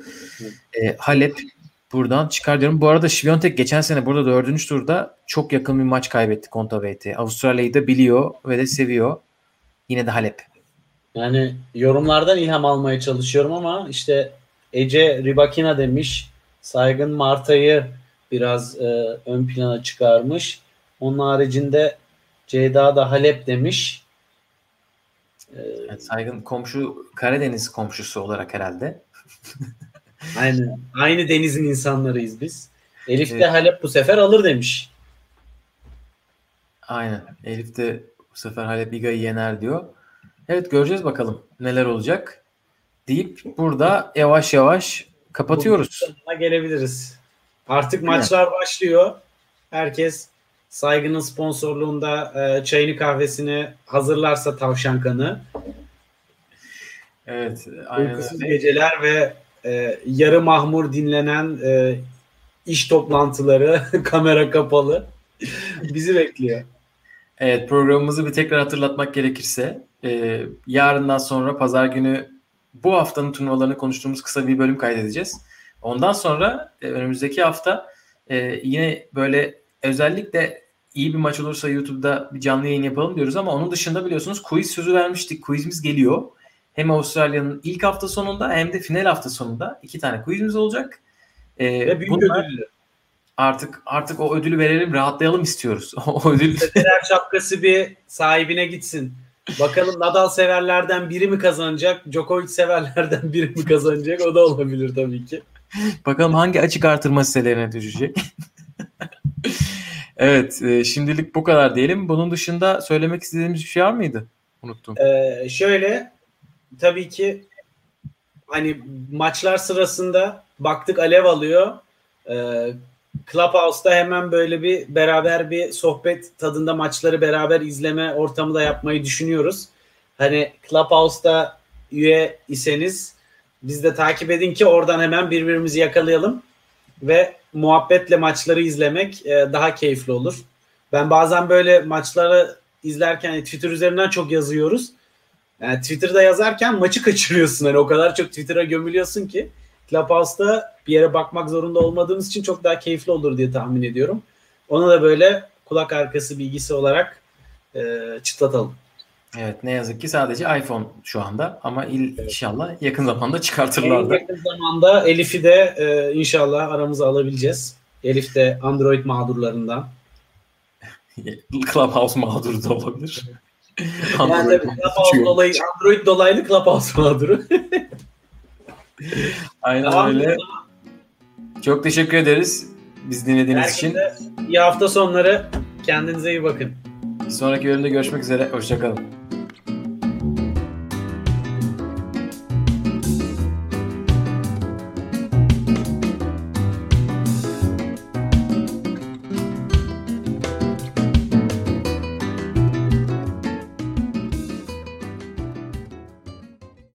Speaker 2: e, Halep buradan çıkar diyorum. Bu arada Şiviyontek geçen sene burada dördüncü turda çok yakın bir maç kaybetti Kontaveit. Avustralya'yı da biliyor ve de seviyor. Yine de Halep.
Speaker 3: Yani yorumlardan ilham almaya çalışıyorum ama işte Ece Ribakina demiş. Saygın Marta'yı biraz e, ön plana çıkarmış. Onun haricinde Ceyda da Halep demiş.
Speaker 2: Ee, Saygın komşu Karadeniz komşusu olarak herhalde.
Speaker 3: Aynen. Aynı denizin insanlarıyız biz. Elif de evet. Halep bu sefer alır demiş.
Speaker 2: Aynen. Elif de bu sefer Halep Iga'yı yener diyor. Evet göreceğiz bakalım neler olacak. Deyip burada yavaş yavaş kapatıyoruz.
Speaker 3: Gelebiliriz. Artık maçlar evet. başlıyor. Herkes saygının sponsorluğunda e, çayını kahvesini hazırlarsa tavşan kanı.
Speaker 2: Evet.
Speaker 3: Uykusuz geceler ve e, yarı mahmur dinlenen e, iş toplantıları kamera kapalı bizi bekliyor.
Speaker 2: Evet programımızı bir tekrar hatırlatmak gerekirse e, yarından sonra pazar günü bu haftanın turnuvalarını konuştuğumuz kısa bir bölüm kaydedeceğiz. Ondan sonra e, önümüzdeki hafta e, yine böyle özellikle iyi bir maç olursa YouTube'da bir canlı yayın yapalım diyoruz ama onun dışında biliyorsunuz quiz sözü vermiştik. Quizimiz geliyor. Hem Avustralya'nın ilk hafta sonunda hem de final hafta sonunda iki tane quizimiz olacak.
Speaker 3: Ee, Ve büyük bunlar ödüllü.
Speaker 2: Artık artık o ödülü verelim, rahatlayalım istiyoruz. o ödül.
Speaker 3: Federer şapkası bir sahibine gitsin. Bakalım Nadal severlerden biri mi kazanacak, Djokovic severlerden biri mi kazanacak? O da olabilir tabii ki.
Speaker 2: Bakalım hangi açık artırma sitelerine düşecek. evet, e, şimdilik bu kadar diyelim. Bunun dışında söylemek istediğimiz bir şey var mıydı? Unuttum.
Speaker 3: Ee, şöyle, tabii ki hani maçlar sırasında baktık alev alıyor. Ee, Clubhouse'da hemen böyle bir beraber bir sohbet tadında maçları beraber izleme ortamı da yapmayı düşünüyoruz. Hani Clubhouse'da üye iseniz biz de takip edin ki oradan hemen birbirimizi yakalayalım ve muhabbetle maçları izlemek e, daha keyifli olur. Ben bazen böyle maçları izlerken Twitter üzerinden çok yazıyoruz. Yani Twitter'da yazarken maçı kaçırıyorsun. Hani o kadar çok Twitter'a gömülüyorsun ki. Clubhouse'da bir yere bakmak zorunda olmadığımız için çok daha keyifli olur diye tahmin ediyorum. Ona da böyle kulak arkası bilgisi olarak e, çıtlatalım.
Speaker 2: Evet ne yazık ki sadece iPhone şu anda ama il, evet. inşallah yakın zamanda çıkartırlar da.
Speaker 3: Yakın zamanda Elif'i de e, inşallah aramıza alabileceğiz. Elif de Android mağdurlarından.
Speaker 2: Clubhouse mağduru da olabilir.
Speaker 3: Yani
Speaker 2: Android
Speaker 3: tabii Clubhouse dolayı, Android dolaylı Clubhouse mağduru.
Speaker 2: Aynen
Speaker 3: Tamam,
Speaker 2: öyle. Çok teşekkür ederiz biz dinlediğiniz için.
Speaker 3: Herkese iyi hafta sonları. Kendinize iyi bakın.
Speaker 2: Bir sonraki bölümde görüşmek üzere. Hoşçakalın.